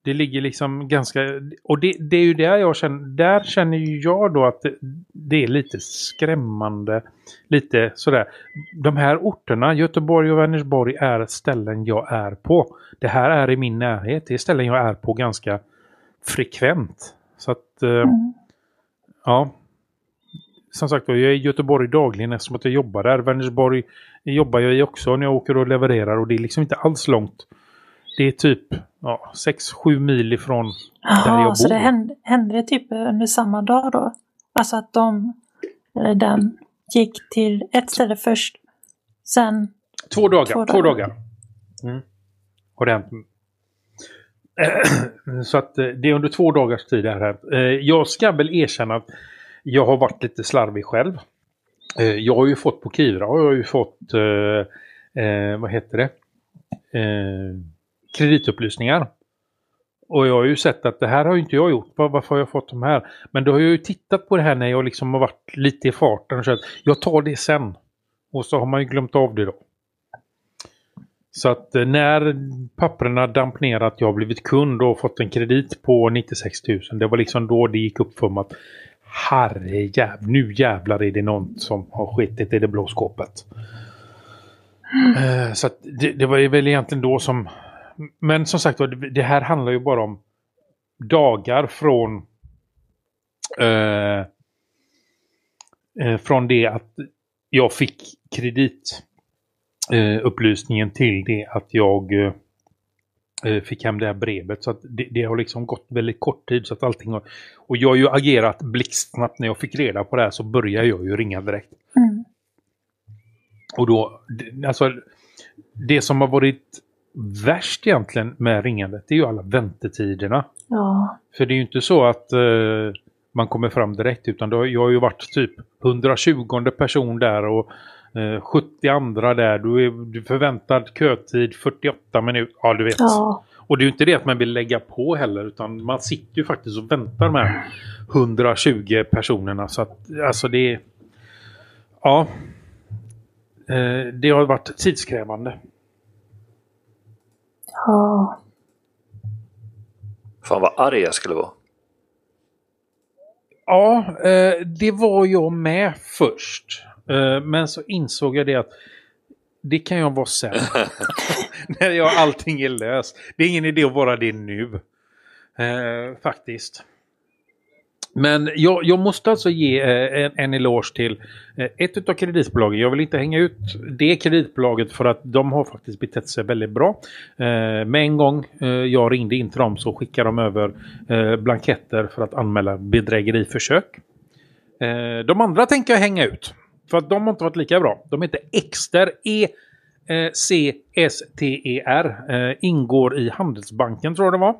Speaker 1: Det ligger liksom ganska... Och det, det är ju där jag känner... Där känner ju jag då att det, det är lite skrämmande. Lite sådär. De här orterna, Göteborg och Vänersborg, är ställen jag är på. Det här är i min närhet. Det är ställen jag är på ganska frekvent. Så att... eh,
Speaker 3: Mm.
Speaker 1: Ja. Som sagt jag är i Göteborg dagligen eftersom att jag jobbar där. Vänersborg jobbar jag i också när jag åker och levererar och det är liksom inte alls långt. Det är typ ja, 6-7 mil ifrån där jag
Speaker 3: Jaha, så
Speaker 1: bor.
Speaker 3: det hände, hände typ under samma dag då? Alltså att de, eller den, gick till ett ställe först, sen
Speaker 1: Två dagar.
Speaker 3: Två
Speaker 1: Två
Speaker 3: dagar.
Speaker 1: dagar. Mm. Har det. Så att eh, det är under två dagars tid det här hänt. Eh, Jag ska väl erkänna att jag har varit lite slarvig själv. Eh, Jag har ju fått på Kivra, jag har ju fått, eh, vad heter det, eh, kreditupplysningar. Och jag har ju sett att det här har ju inte jag gjort. Var- Varför har jag fått de här? Men då har jag ju tittat på det här när jag liksom har varit lite i farten och sagt jag tar det sen. Och så har man ju glömt av det då. Så att eh, när papperna damp ner att jag har blivit kund och fått en kredit på 96 000. Det var liksom då det gick upp för mig att herrejäv, nu jävlar är det någon som har skitit i det blå skåpet. Eh, Så det, det var väl egentligen då som... Men som sagt det här handlar ju bara om dagar från... Eh, eh, från det att jag fick kredit eh, upplysningen till det att jag eh, eh, fick hem det här brevet. Så att det, det har liksom gått väldigt kort tid så att allting har... Och jag har ju agerat blixtsnabbt när jag fick reda på det här så började jag ju ringa direkt.
Speaker 3: Mm.
Speaker 1: Och då, alltså det som har varit värst egentligen med ringandet det är ju alla väntetiderna.
Speaker 3: Ja.
Speaker 1: För det är ju inte så att eh, man kommer fram direkt utan har, jag har ju varit typ 120 person där och eh, 70 andra där. Du är du förväntad kötid 48 minuter. Ja, du vet.
Speaker 3: Ja.
Speaker 1: Och det är ju inte det att man vill lägga på heller utan man sitter ju faktiskt och väntar här 120 personerna. Så att alltså det är... Ja. Eh, det har varit tidskrävande.
Speaker 3: Ja.
Speaker 2: Fan vad arg jag skulle vara.
Speaker 1: Ja, eh, det var jag med först. Eh, men så insåg jag det att det kan jag vara sen. När jag, allting är löst. Det är ingen idé att vara det nu. Eh, faktiskt. Men jag, jag måste alltså ge eh, en, en eloge till eh, ett utav kreditbolagen. Jag vill inte hänga ut det kreditbolaget för att de har faktiskt betett sig väldigt bra. Eh, med en gång jag ringde in till dem så skickade de över blanketter för att anmäla bedrägeriförsök. De andra tänker jag hänga ut. För att de har inte varit lika bra. De heter Exter E-C-S-T-E-R. Ingår i Handelsbanken tror jag det var.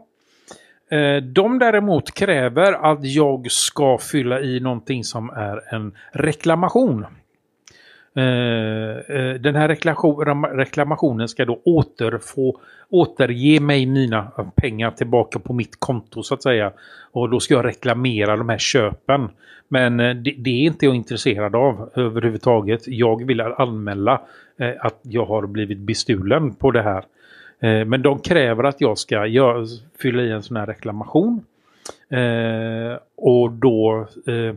Speaker 1: Eh, de däremot kräver att jag ska fylla i någonting som är en reklamation. Eh, eh, den här reklamationen ska då återfå, återge mig mina pengar tillbaka på mitt konto så att säga. Och då ska jag reklamera de här köpen. Men det, det är inte jag intresserad av överhuvudtaget. Jag vill anmäla att jag har blivit bestulen på det här. Eh, Men de kräver att jag ska gör, fylla i en sån här reklamation. Eh, och då eh,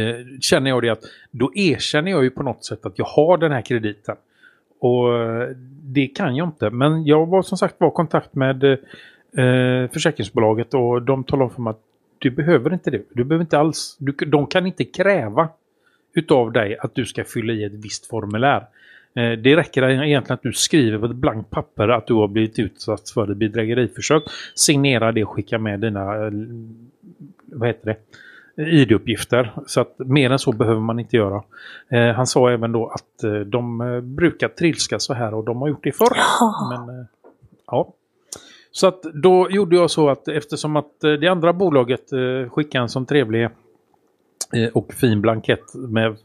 Speaker 1: eh, känner jag det att då erkänner jag ju på något sätt att jag har den här krediten. Och eh, det kan jag inte. Men jag var som sagt var i kontakt med eh, eh försäkringsbolaget och de talade om för mig att du behöver inte det. Du behöver inte alls. Du, de kan inte kräva utav dig att du ska fylla i ett visst formulär. Eh, Det räcker egentligen att du skriver på ett blankt papper att du har blivit utsatt för ett bedrägeriförsök. Signera det och skicka med dina eh, vad heter det? ID-uppgifter. Så att mer än så behöver man inte göra. Eh, han sa även då att eh, de eh, brukar trilska så här och de har gjort det förr.
Speaker 3: Ja.
Speaker 1: Men, eh, ja. Så att då gjorde jag så att eftersom att det andra bolaget skickade en sån trevlig och fin blankett med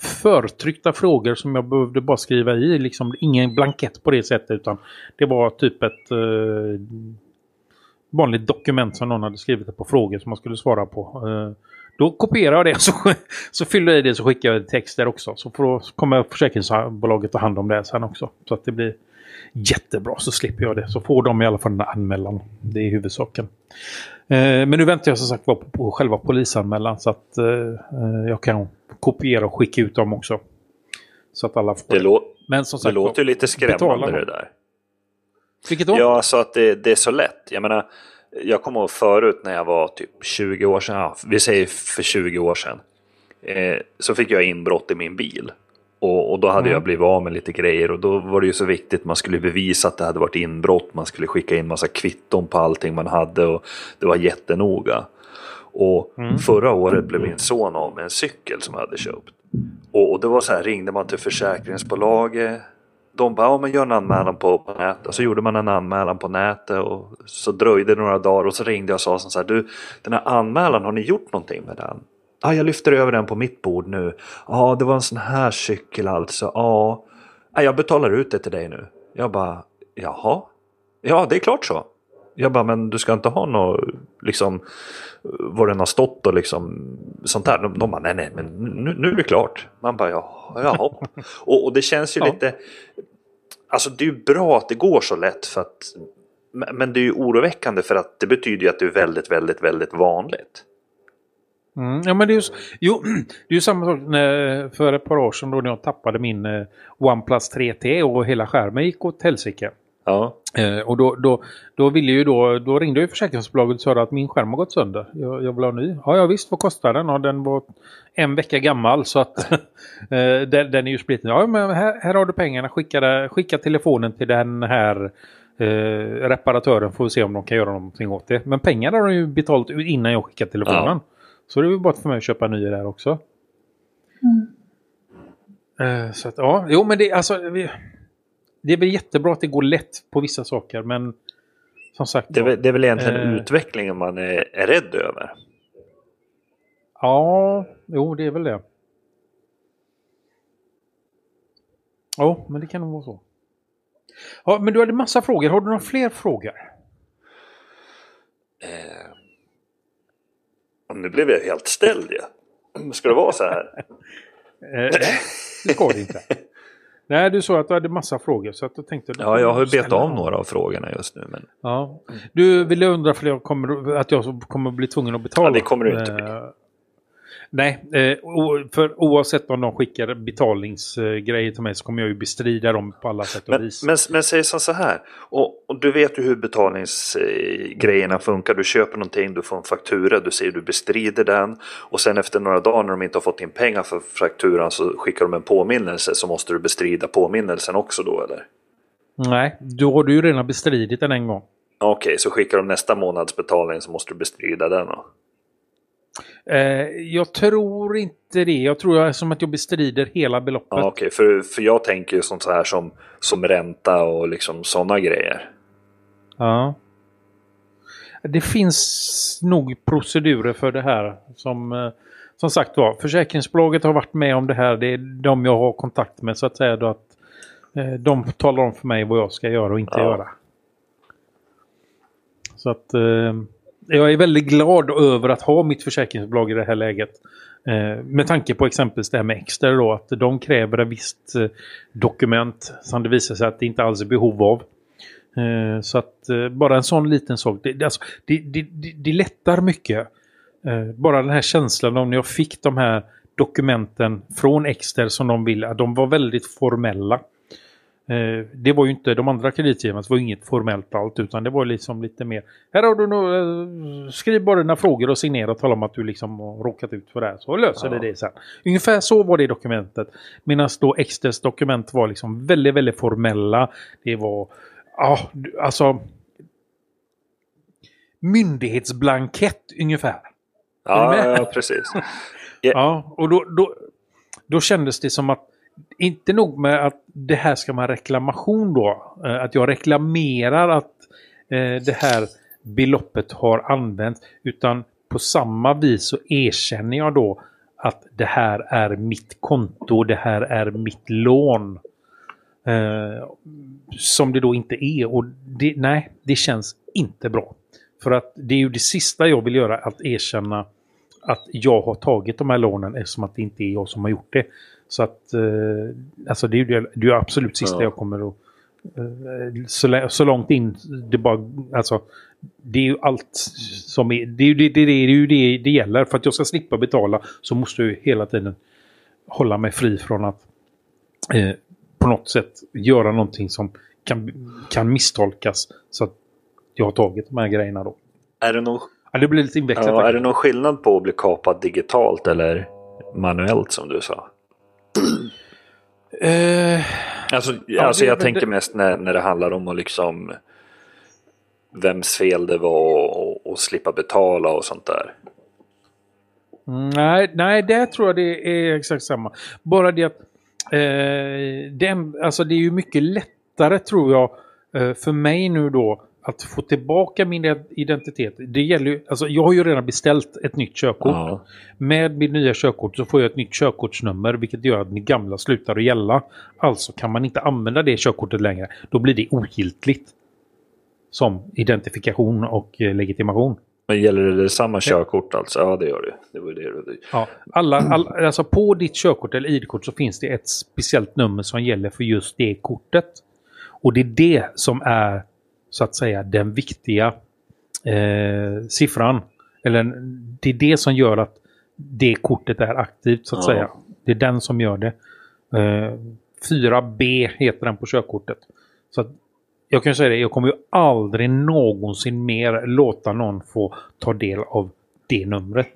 Speaker 1: förtryckta frågor som jag behövde bara skriva i. Liksom ingen blankett på det sättet utan det var typ ett eh, vanligt dokument som någon hade skrivit på frågor som man skulle svara på. Eh, då kopierar jag det så, så fyller jag i det så skickar jag texter också. Så får, kommer försäkringsbolaget ta hand om det sen också. Så att det blir jättebra så slipper jag det. Så får de i alla fall en anmälan. Det är huvudsaken. Eh, men nu väntar jag som sagt på, på själva polisanmälan så att eh, eh, jag kan kopiera och skicka ut dem också. Så att alla får
Speaker 2: Det, lå
Speaker 1: Men som
Speaker 2: det
Speaker 1: sagt,
Speaker 2: låter ju lite skrämmande det där.
Speaker 1: Vilket då?
Speaker 2: Ja, alltså att det, det är så lätt. Jag menar, jag kommer ihåg förut när jag var typ 20 år sedan, ja, vi säger för 20 år sedan. Eh, så fick jag inbrott i min bil. Och, och då hade
Speaker 1: Mm.
Speaker 2: jag blivit av med lite grejer och då var det ju så viktigt. Man skulle bevisa att det hade varit inbrott. Man skulle skicka in massa kvitton på allting man hade och det var jättenoga. Och
Speaker 1: Mm.
Speaker 2: förra året blev min son av med en cykel som jag hade köpt. Och, och det var så här, ringde man till försäkringsbolaget. De bara, ja men gör en anmälan på, på nätet. Så gjorde man en anmälan på nätet och så dröjde det några dagar och så ringde jag och sa så här, du den här anmälan, har ni gjort någonting med den? Ja, jag lyfter över den på mitt bord nu. Ja, det var en sån här cykel alltså. Ja, Ja, jag betalar ut det till dig nu. Jag bara, jaha? Ja, det är klart så. Jag bara, men du ska inte ha något, liksom, var den har stått och liksom sånt där. De, de bara, nej, nej, men nu, nu är det klart. Man bara, ja, jaha. och, och det känns ju
Speaker 1: Ja.
Speaker 2: lite, alltså det är ju bra att det går så lätt för att, men men det är ju oroväckande för att det betyder ju att det är väldigt, väldigt, väldigt vanligt.
Speaker 1: Mm, ja, men det är ju, jo, det är ju samma sak när, för ett par år sedan då när jag tappade min eh, OnePlus 3T och hela skärmen gick åt helsike.
Speaker 2: Ja,
Speaker 1: Eh, och då, då, då, ville ju då, då ringde ju försäkringsbolaget och sa att min skärm har gått sönder. Jag, jag vill ha ny. Ja, ja visst, vad kostar den? Ja, den var en vecka gammal så att eh, den, den är ju splitten. Ja, men här, här har du pengarna. Skicka, skicka telefonen till den här eh, reparatören får vi se om de kan göra någonting åt det. Men pengarna har de ju betalat ut innan jag skickat telefonen.
Speaker 2: Ja.
Speaker 1: Så det är ju bara för mig att köpa en ny där också. Eh, så att, ja, jo men det, alltså, vi, det är väl jättebra att det går lätt på vissa saker men som sagt
Speaker 2: det är, väl- det är väl egentligen
Speaker 1: Eh.
Speaker 2: utvecklingen man är, är rädd över.
Speaker 1: Ja, jo det är väl det. Ja, men det kan nog vara så. Ja, men du hade massa frågor. Har du några fler frågor?
Speaker 2: Eh, nu blev jag helt ställd ju. Ska det vara så här?
Speaker 1: Eh, nej, det ska det inte. Nej, du sa att du hade massa frågor så att jag tänkte...
Speaker 2: Ja, jag har ju av
Speaker 1: dem.
Speaker 2: några av frågorna just nu. Men
Speaker 1: Ja. Du ville undra för jag kommer, att jag kommer bli tvungen att betala?
Speaker 2: Ja, det kommer du inte bli.
Speaker 1: Nej, eh, för oavsett om de skickar betalningsgrejer till mig så kommer jag ju bestrida dem på alla sätt och
Speaker 2: Men,
Speaker 1: vis.
Speaker 2: men, men säg så här. Och, och du vet ju hur betalningsgrejerna funkar. Du köper någonting, du får en faktura, du säger du bestrider den. Och sen efter några dagar när de inte har fått in pengar för fakturan så skickar de en påminnelse. Så måste du bestrida påminnelsen också då eller?
Speaker 1: Nej, då har du ju redan bestridit den en gång.
Speaker 2: Okej, så skickar de nästa månads betalning så måste du bestrida den då.
Speaker 1: Eh, jag tror inte det. Jag tror jag, som att jag bestrider hela beloppet.
Speaker 2: Ja, Okej, för, för jag tänker ju sånt så här som, som ränta och liksom sådana grejer.
Speaker 1: Ja. Det finns nog procedurer för det här. Som, eh, som sagt var, försäkringsbolaget har varit med om det här. Det är de jag har kontakt med så att säga. Då att, eh, de talar om för mig vad jag ska göra och inte
Speaker 2: Ja.
Speaker 1: göra. Så att jag är väldigt glad över att ha mitt försäkringsbolag i det här läget. Eh, med tanke på exempelvis det här med Exter då, att de kräver ett visst eh, dokument som det visar sig att det inte alls är behov av. Eh, Så att eh, bara en sån liten sak, det, alltså, det, det, det, det lättar mycket. Eh, Bara den här känslan om när jag fick de här dokumenten från Exter som de ville, att de var väldigt formella. Eh, Det var ju inte, de andra kreditgivarna var ju inget formellt allt utan det var liksom lite mer, här har du nog, eh, skriv bara dina frågor och signera och tala om att du liksom har råkat ut för det här så löser
Speaker 2: Ja.
Speaker 1: det det sen. Ungefär så var det i dokumentet. Medan då Exters dokument var liksom väldigt, väldigt formella. Det var, ja, alltså myndighetsblankett ungefär.
Speaker 2: Ja, ja precis.
Speaker 1: Ja, och då, då, då kändes det som att inte nog med att det här ska vara reklamation då. Eh, att jag reklamerar att eh, det här beloppet har använts. Utan på samma vis så erkänner jag då att det här är mitt konto, det här är mitt lån. Eh, som det då inte är. Och det, nej, det känns inte bra. För att det är ju det sista jag vill göra, att erkänna att jag har tagit de här lånen eftersom att det inte är jag som har gjort det. Så att eh, alltså det är ju det, är absolut sista
Speaker 2: Ja.
Speaker 1: jag kommer att eh, så, så långt in det bara alltså det är ju allt som är det är ju det, det, det, är ju det det gäller för att jag ska slippa betala så måste jag hela tiden hålla mig fri från att eh, på något sätt göra någonting som kan, kan misstolkas så att jag har tagit de här grejerna då.
Speaker 2: Är det, någon,
Speaker 1: Ja, det blir lite invecklat.
Speaker 2: ja, är det någon skillnad på att bli kapad digitalt eller manuellt som du sa?
Speaker 1: Eh,
Speaker 2: Alltså,
Speaker 1: Ja,
Speaker 2: alltså
Speaker 1: det
Speaker 2: jag
Speaker 1: väl
Speaker 2: tänker
Speaker 1: det-
Speaker 2: mest när, när det handlar om att liksom vems fel det var och, och slippa betala och sånt där.
Speaker 1: Nej, nej, det tror jag det är exakt samma. Bara det att eh, den, alltså det är ju mycket lättare tror jag eh, för mig nu då att få tillbaka min identitet. Det gäller ju, alltså jag har ju redan beställt ett nytt körkort.
Speaker 2: Ja.
Speaker 1: Med mitt nya körkort så får jag ett nytt körkortsnummer vilket gör att mitt gamla slutar att gälla. Alltså kan man inte använda det körkortet längre. Då blir det ogiltigt. som identifikation och eh, legitimation.
Speaker 2: Men gäller det samma körkort alltså? Ja, det gör det. Det var det det.
Speaker 1: Ja, alla, alla, alltså på ditt körkort eller ID-kort så finns det ett speciellt nummer som gäller för just det kortet. Och det är det som är så att säga den viktiga eh, siffran. Eller det är det som gör att det kortet är aktivt så att
Speaker 2: Ja.
Speaker 1: säga. Det är den som gör det. Eh, 4B heter den på körkortet. Så att jag kan säga det, jag kommer ju aldrig någonsin mer låta någon få ta del av det numret.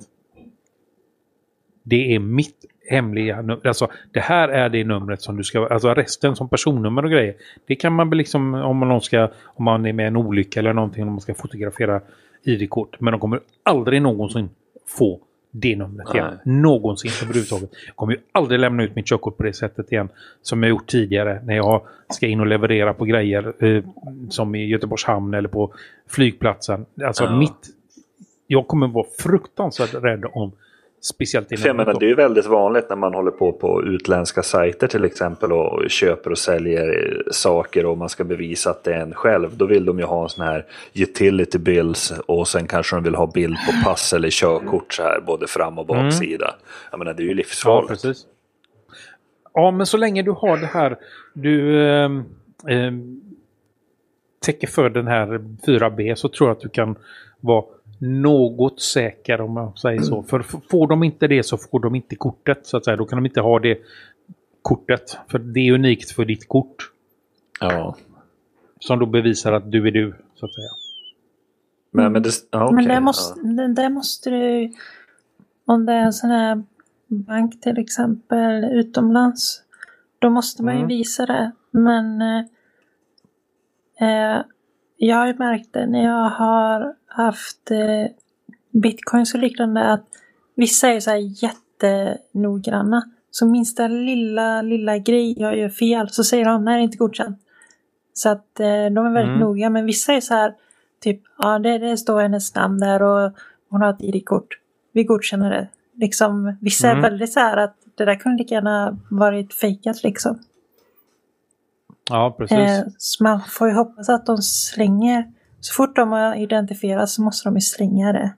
Speaker 1: Det är mitt hemliga nummer. Alltså, det här är det numret som du ska... Alltså resten som personnummer och grejer. Det kan man väl liksom om man, ska, om man är med i en olycka eller någonting. Om man ska fotografera ID-kort. Men de kommer aldrig någonsin få det numret igen. Någonsin överhuvudtaget. Jag kommer ju aldrig lämna ut mitt körkort på det sättet igen. Som jag gjort tidigare när jag ska in och leverera på grejer. Eh, som i Göteborgs hamn eller på flygplatsen. Alltså
Speaker 2: Ja.
Speaker 1: mitt... Jag kommer vara fruktansvärt rädd om speciellt numret
Speaker 2: menar,
Speaker 1: då.
Speaker 2: det är ju väldigt vanligt när man håller på på utländska sajter till exempel och köper och säljer saker och man ska bevisa att det är en själv. Då vill de ju ha en sån här utility bills och sen kanske de vill ha bild på pass eller körkort så här både fram och baksida. Jag menar, det är ju
Speaker 1: Ja,
Speaker 2: livsfarligt.
Speaker 1: precis. Ja, men så länge du har det här, du ehm, täcker för den här 4B så tror jag att du kan vara något säker om man säger så. För f- får de inte det så får de inte kortet så att säga. Då kan de inte ha det kortet. För det är unikt för ditt kort.
Speaker 2: Ja.
Speaker 1: Som då bevisar att du är du, så att säga.
Speaker 2: Men, men det... Ja,
Speaker 3: Men
Speaker 2: okej,
Speaker 3: där
Speaker 2: ja.
Speaker 3: måste, det, där måste du, om det är en sån här bank till exempel utomlands, då måste man ju
Speaker 1: Mm.
Speaker 3: visa det. Men eh, eh, jag har ju märkt det när jag har haft eh, bitcoins och liknande att vissa är så här jättenoggranna. Så minsta lilla, lilla grej jag gör fel så säger de nej det är inte godkänt. Så att eh, de är väldigt
Speaker 1: Mm.
Speaker 3: noga. Men vissa är så här typ ja det, det står hennes namn där och hon har ett ID-kort. Vi godkänner det. Liksom, vissa
Speaker 1: Mm.
Speaker 3: är väldigt så här att det där kunde lika gärna varit fejkat liksom.
Speaker 1: Ja, precis.
Speaker 3: Eh, så man får ju hoppas att de slänger, så fort de har identifierats så måste de ju slänga det.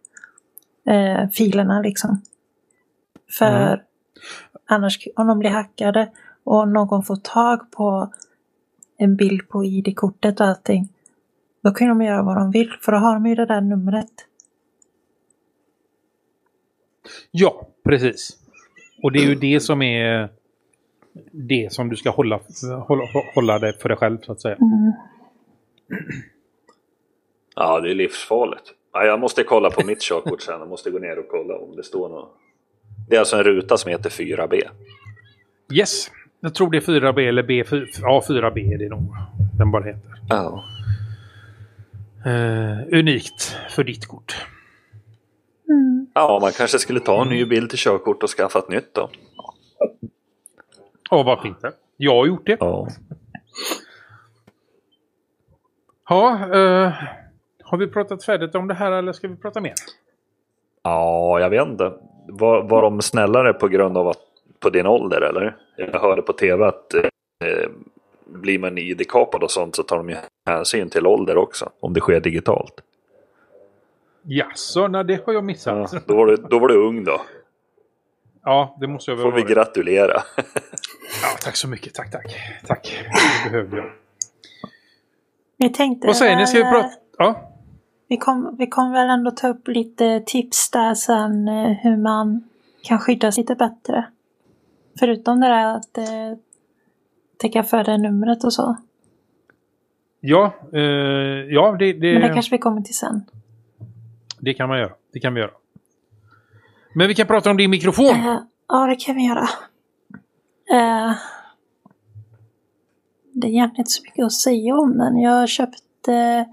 Speaker 3: Eh, filerna liksom. För
Speaker 1: Mm.
Speaker 3: annars, om de blir hackade och någon får tag på en bild på ID-kortet och allting. Då kan de göra vad de vill för då har de ju det där numret.
Speaker 1: Ja, precis. Och det är ju det som är det som du ska hålla, hålla, hålla det för dig själv så att säga.
Speaker 3: Mm.
Speaker 2: Ja, det är livsfarligt. Ja, jag måste kolla på mitt körkort sen. Jag måste gå ner och kolla om det står något. Det är alltså en ruta som heter 4B.
Speaker 1: Yes, jag tror det är 4B eller B. Ja, 4B är det nog. Den bara heter.
Speaker 2: Ja.
Speaker 1: Eh, unikt för ditt kort.
Speaker 3: Mm.
Speaker 2: Ja, man kanske skulle ta en ny bild till körkort och skaffa ett nytt då.
Speaker 1: Ja, varför inte? Jag har gjort det.
Speaker 2: Ja.
Speaker 1: Ja, eh, har vi pratat färdigt om det här eller ska vi prata mer?
Speaker 2: Ja, jag vet inte. Var, var de snällare på grund av att på din ålder eller? Jag hörde på tv att eh, blir man ID-kapad och sånt så tar de ju hänsyn till ålder också. Om det sker digitalt.
Speaker 1: Jaså, nej det har jag missat.
Speaker 2: Ja,
Speaker 1: Ja,
Speaker 2: då, var du, då var du ung då.
Speaker 1: det måste jag väl
Speaker 2: Får vi gratulera.
Speaker 1: Ja, tack så mycket. Tack, tack. Tack. Det behövde jag.
Speaker 3: Vi tänkte...
Speaker 1: Vad säger ni? Ska vi prata? Ja.
Speaker 3: Vi kommer vi kom väl ändå ta upp lite tips där sen eh, hur man kan skydda sig lite bättre. Förutom det där att eh, täcka för det numret och så.
Speaker 1: Ja, eh, ja det, det,
Speaker 3: Men det kanske vi kommer till sen.
Speaker 1: det kan man göra. Det kan vi göra. Men vi kan prata om din mikrofon.
Speaker 3: Eh, ja, det kan vi göra. Eh, det är egentligen inte så mycket att säga om den. Jag köpte,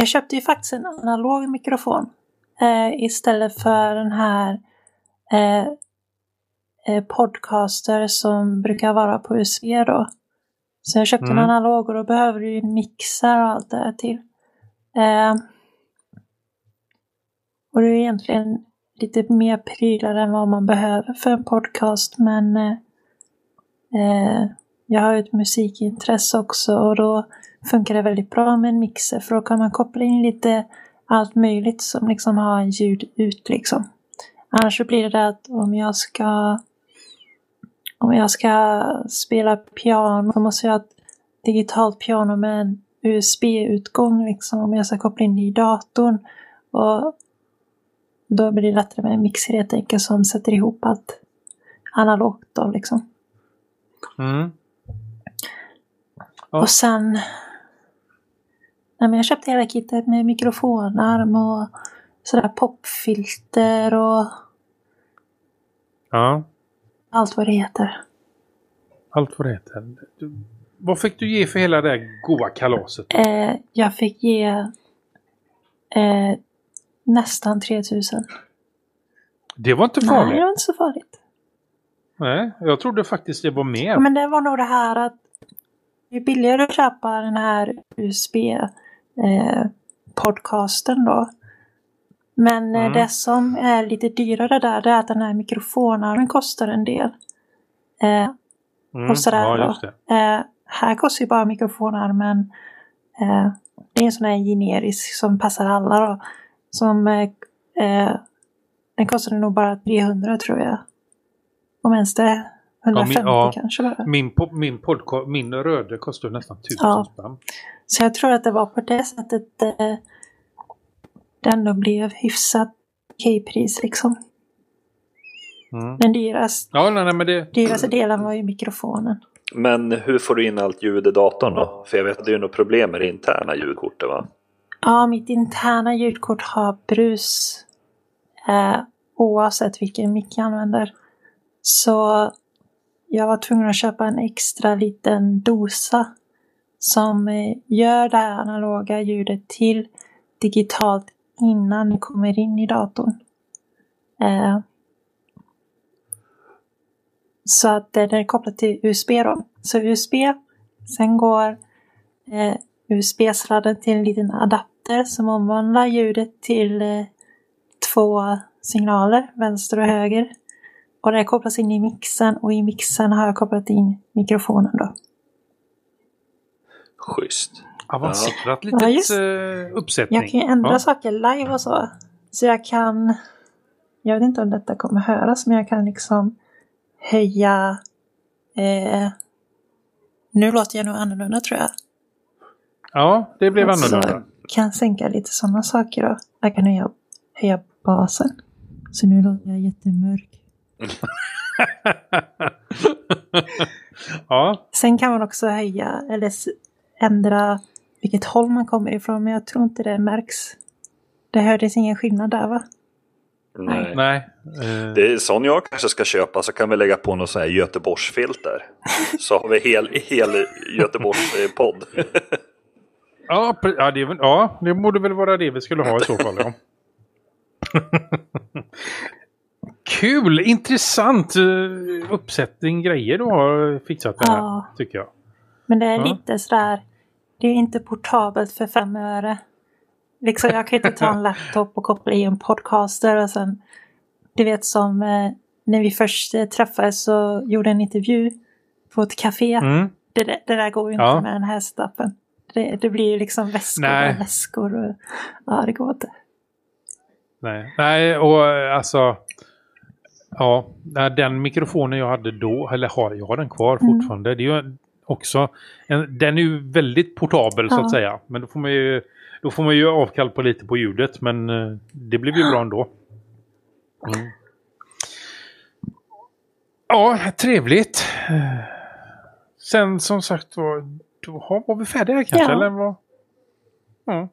Speaker 3: jag köpte ju faktiskt en analog mikrofon. Eh, istället för den här eh, eh, podcaster som brukar vara på USB då. Så jag köpte
Speaker 1: Mm.
Speaker 3: en analog och då behöver du ju mixar och allt det här till. Eh, och det är egentligen lite mer prylar än vad man behöver för en podcast men eh, eh, jag har ett musikintresse också och då funkar det väldigt bra med en mixer för då kan man koppla in lite allt möjligt som liksom har ljud ut liksom. Annars så blir det att om jag ska om jag ska spela piano så måste jag ha ett digitalt piano med en USB-utgång liksom om jag ska koppla in det i datorn. Och då blir det lättare med en mixer helt enkelt som sätter ihop allt analogt då liksom.
Speaker 1: Mm. Ja.
Speaker 3: Och sen... Nej, men jag köpte hela kittet med mikrofonarm och sådär popfilter och
Speaker 1: Ja,
Speaker 3: allt vad det heter.
Speaker 1: allt vad det heter. Du, vad fick du ge för hela det här goa kalaset?
Speaker 3: Eh, jag fick ge eh, nästan 3000.
Speaker 1: Det var inte
Speaker 3: Nej,
Speaker 1: farligt.
Speaker 3: det var inte så farligt.
Speaker 1: Nej, jag trodde faktiskt det var mer.
Speaker 3: Men det var nog det här att det är billigare att köpa den här USB-podcasten då. Men eh,
Speaker 1: Mm.
Speaker 3: det som är lite dyrare där, det är att den här mikrofonarmen kostar en del. Eh,
Speaker 1: Mm,
Speaker 3: och sådär
Speaker 1: ja,
Speaker 3: då.
Speaker 1: just det.
Speaker 3: Eh, här kostar ju bara mikrofonarmen. Eh, det är en sån här generisk som passar alla då. Som, eh, eh, den kostade nog bara 300 tror jag. Om ens det. 150
Speaker 1: ja.
Speaker 3: kanske bara.
Speaker 1: Min, po- min, podcast, min röde kostar nästan tusen
Speaker 3: Ja.
Speaker 1: spänn.
Speaker 3: Så jag tror att det var på det sättet eh, det ändå blev hyfsat okej pris liksom.
Speaker 1: Mm.
Speaker 3: Den dyraste,
Speaker 1: Ja, nej, nej, men det...
Speaker 3: dyraste delen var ju mikrofonen.
Speaker 2: Men hur får du in allt ljud i datorn då? För jag vet att det är något problem med det interna ljudkortet va?
Speaker 3: Ja, mitt interna ljudkort har brus eh, oavsett vilken mick jag använder. Så jag var tvungen att köpa en extra liten dosa som eh, gör det här analoga ljudet till digitalt innan det kommer in i datorn. Eh, så att den är kopplad till USB då. Så USB, sen går eh, USB-sladden till en liten adapter som omvandlar ljudet till eh, två signaler, vänster och höger. Och det kopplas in i mixen och i mixen har jag kopplat in mikrofonen då.
Speaker 2: Schysst.
Speaker 1: Avancerat
Speaker 3: Ja,
Speaker 1: litet
Speaker 3: just.
Speaker 1: eh, uppsättning.
Speaker 3: Jag kan ju ändra
Speaker 1: ja.
Speaker 3: saker live och så. Så jag kan, jag vet inte om detta kommer höras, men jag kan liksom höja, eh, nu låter jag nog annorlunda tror jag.
Speaker 1: ja, det blev
Speaker 3: Alltså,
Speaker 1: annorlunda.
Speaker 3: kan sänka lite sådana saker då. Jag kan höja, höja basen. Så nu låter jag jättemörk.
Speaker 1: Ja,
Speaker 3: Sen kan man också höja eller ändra vilket håll man kommer ifrån, men jag tror inte det märks. Det hördes ingen skillnad där va?
Speaker 2: Nej.
Speaker 1: nej. eh,
Speaker 2: Det är sån jag kanske ska köpa så kan vi lägga på något sån här Göteborgsfilter. Så har vi hel, hel Göteborgs-podd.
Speaker 1: ja, ja, det, ja, det borde väl vara det vi skulle ha i så fall. Ja. Kul, intressant eh, uppsättning grejer du har fixat här,
Speaker 3: Ja.
Speaker 1: tycker jag.
Speaker 3: Men det är
Speaker 1: Ja.
Speaker 3: lite sådär, det är inte portabelt för fem öre. Liksom jag kan inte ta en laptop och koppla i en podcaster och sen, du vet som eh, när vi först eh, träffades så gjorde en intervju på ett café.
Speaker 1: Mm.
Speaker 3: Det, där- det där går ju inte
Speaker 1: Ja.
Speaker 3: med den här setupen. Det, det blir ju liksom väskor
Speaker 1: Nej.
Speaker 3: och väskor och ja, det går inte.
Speaker 1: Nej, nej och alltså... Ja, den mikrofonen jag hade då, eller har jag har den kvar
Speaker 3: Mm.
Speaker 1: fortfarande. Det är ju också... En, den är ju väldigt portabel så
Speaker 3: Ja.
Speaker 1: att säga. Men då får man ju, då får man ju avkall på lite på ljudet. Men eh, det blev ju bra ändå. Mm. Ja, trevligt. Sen som sagt var, då har- var vi färdiga kanske?
Speaker 3: Ja.
Speaker 1: Eller vad? Ja.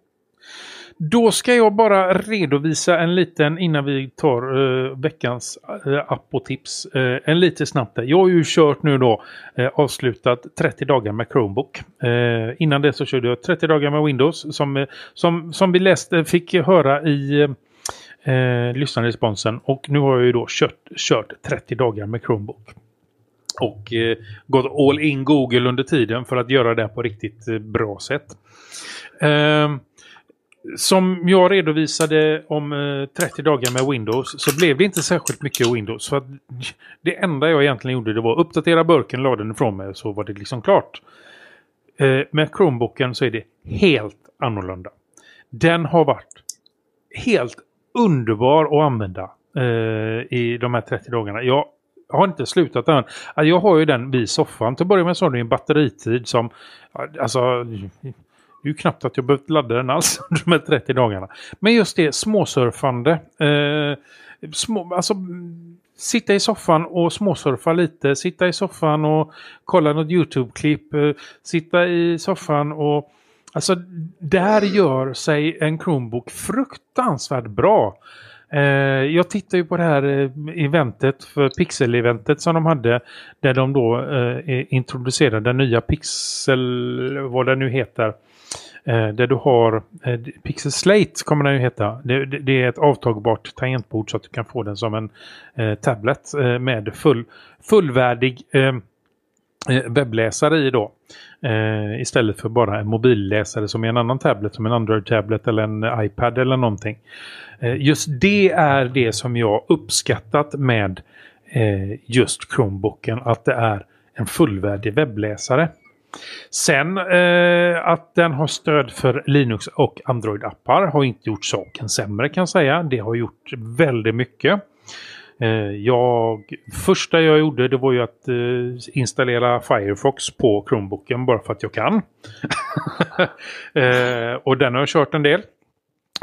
Speaker 1: Då ska jag bara redovisa en liten, innan vi tar eh, veckans eh, uh, app och tips, eh, en lite snabbt där. Jag har ju kört nu då, eh, avslutat 30 dagar med Chromebook. Eh, innan det så körde jag 30 dagar med Windows som, som, som vi läste, fick höra i eh, lyssnarresponsen. Och nu har jag ju då kört, kört 30 dagar med Chromebook. Och eh, gått all in Google under tiden för att göra det på riktigt eh, bra sätt. Ehm, som jag redovisade om eh, 30 dagar med Windows så blev det inte särskilt mycket Windows. För att det enda jag egentligen gjorde det var att uppdatera burken, la den ifrån mig så var det liksom klart. Eh, med Chromebooken så är det helt annorlunda. Den har varit helt underbar att använda eh, i de här 30 dagarna. Jag har inte slutat än. Jag har ju den vid soffan. Till att börja med så har den en batteritid som... Alltså, ju knappt att jag behövt ladda den alls under de här 30 dagarna. Men just det, småsurfande. Eh, små, alltså, sitta i soffan och småsurfa lite. Sitta i soffan och kolla något YouTube-klipp. Eh, sitta i soffan och... Alltså, där gör sig en Chromebook fruktansvärt bra. Eh, jag tittar ju på det här eh, eventet för Pixel-eventet som de hade. Där de då eh, introducerade den nya Pixel, vad det nu heter. Eh, där du har eh, Pixel Slate kommer den ju heta. Det, det, det, är ett avtagbart tangentbord så att du kan få den som en eh, tablet eh, med full, fullvärdig eh, eh webbläsare i då. Eh, istället för bara en mobilläsare som är en annan tablet som en Android-tablet eller en iPad eller någonting. Eh, just det är det som jag uppskattat med eh, just Chromebooken att det är en fullvärdig webbläsare. Sen eh, att den har stöd för Linux och Android-appar har inte gjort saken sämre kan jag säga. Det har gjort väldigt mycket. Eh, jag, första jag gjorde det var ju att eh, installera Firefox på Chromebooken bara för att jag kan. eh, och den har jag kört en del.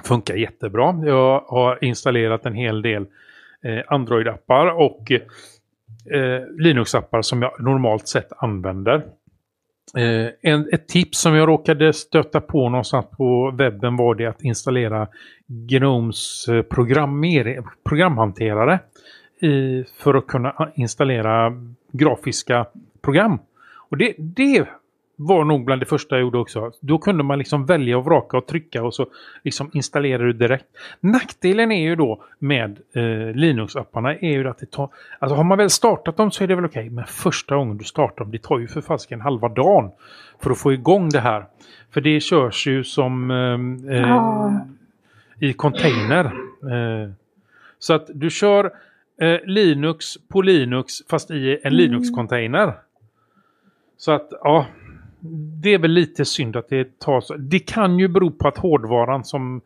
Speaker 1: Funkar jättebra. Jag har installerat en hel del eh, Android-appar och eh, Linux-appar som jag normalt sett använder. Eh, en, ett tips som jag råkade stöta på någonstans på webben var det att installera Gnomes eh, programhanterare i, för att kunna installera grafiska program. Och det, det var nog bland det första jag gjorde också. Då kunde man liksom välja och vraka och trycka och så liksom installerar du direkt. Nackdelen är ju då med eh, Linux-apparna är ju att det tar... Alltså har man väl startat dem så är det väl okej. Okay, men första gången du startar dem, det tar ju för fasken halva dagen för att få igång det här. För det körs ju som eh, eh, i container. Eh, så att du kör eh, Linux på Linux fast i en mm. Linux-container. Så att, ja det är väl lite synd att det tar så. Det kan ju bero på att hårdvaran som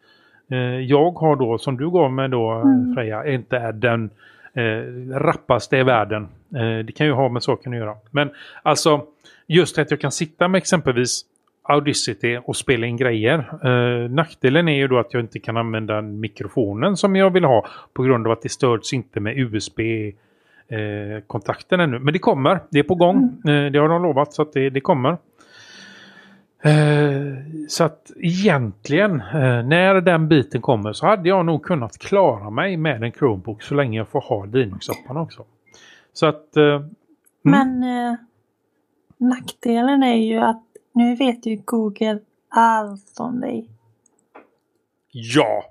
Speaker 1: eh, jag har då, som du gav mig då mm. Freja, inte är den eh, rappaste i världen. Eh, det kan ju ha med saken att göra. Men alltså, just att jag kan sitta med exempelvis Audacity och spela in grejer. Eh, nackdelen är ju då att jag inte kan använda mikrofonen som jag vill ha på grund av att det stöds inte med USB eh, kontakten ännu. Men det kommer, det är på gång. Mm. Eh, det har de lovat så att det, det kommer. Eh, så att egentligen eh, när den biten kommer så hade jag nog kunnat klara mig med en Chromebook så länge jag får ha Linux-apparna också. Så att... Eh, mm.
Speaker 3: Men eh, nackdelen är ju att nu vet ju Google allt om dig.
Speaker 1: Ja,